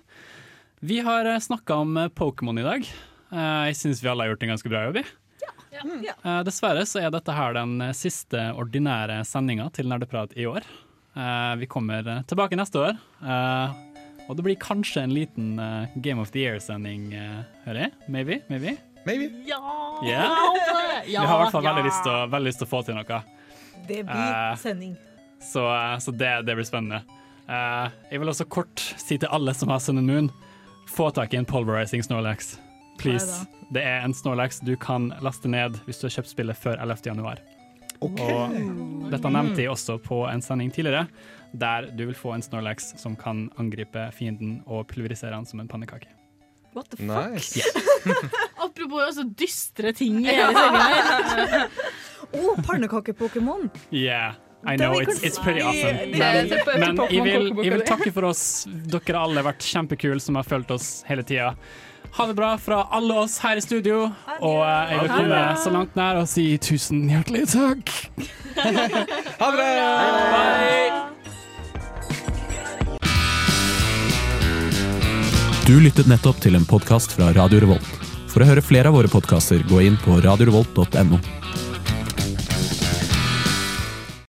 Vi har snakka om eh, Pokémon i dag. Eh, jeg syns vi alle har gjort en ganske bra jobb. i. Eh, dessverre så er dette her den eh, siste ordinære sendinga til Nerdeprat i år. Eh, vi kommer eh, tilbake neste år. eh, og det blir kanskje en liten eh, Game of the Year-sending, eh, hører jeg? Maybe? Maybe? Maybe. Ja! Yeah. vi har i hvert fall veldig lyst til å få til noe. Det blir Eh, sending. Så, eh, så det, det blir spennende. Eh, jeg vil også kort si til alle som har Sun and Moon, få tak i en Pulverizing Snorlax. Please. Det er en Snorlax du kan laste ned hvis du har kjøpt spillet før 11. januar. Og dette nevnte jeg også på en sending tidligere, der du vil få en Snorlax som kan angripe fienden og pulverisere han som en pannekake. What the Nice. (laughs) Apropos også dystre ting i hele sendinga. (laughs) Å, pannekake-Pokémon! Yeah. I know, it's, it's pretty awesome. Men, men jeg, vil, jeg vil takke for oss. Dere alle har vært kjempekule som har fulgt oss hele tida. Ha det bra fra alle oss her i studio. Og eh, jeg vil komme så langt nær og si tusen hjertelig takk. (laughs) Ha det bra! Du lyttet nettopp til en podkast fra Radio Revolt. For å høre flere av våre podkaster, gå inn på radiorevolt.no.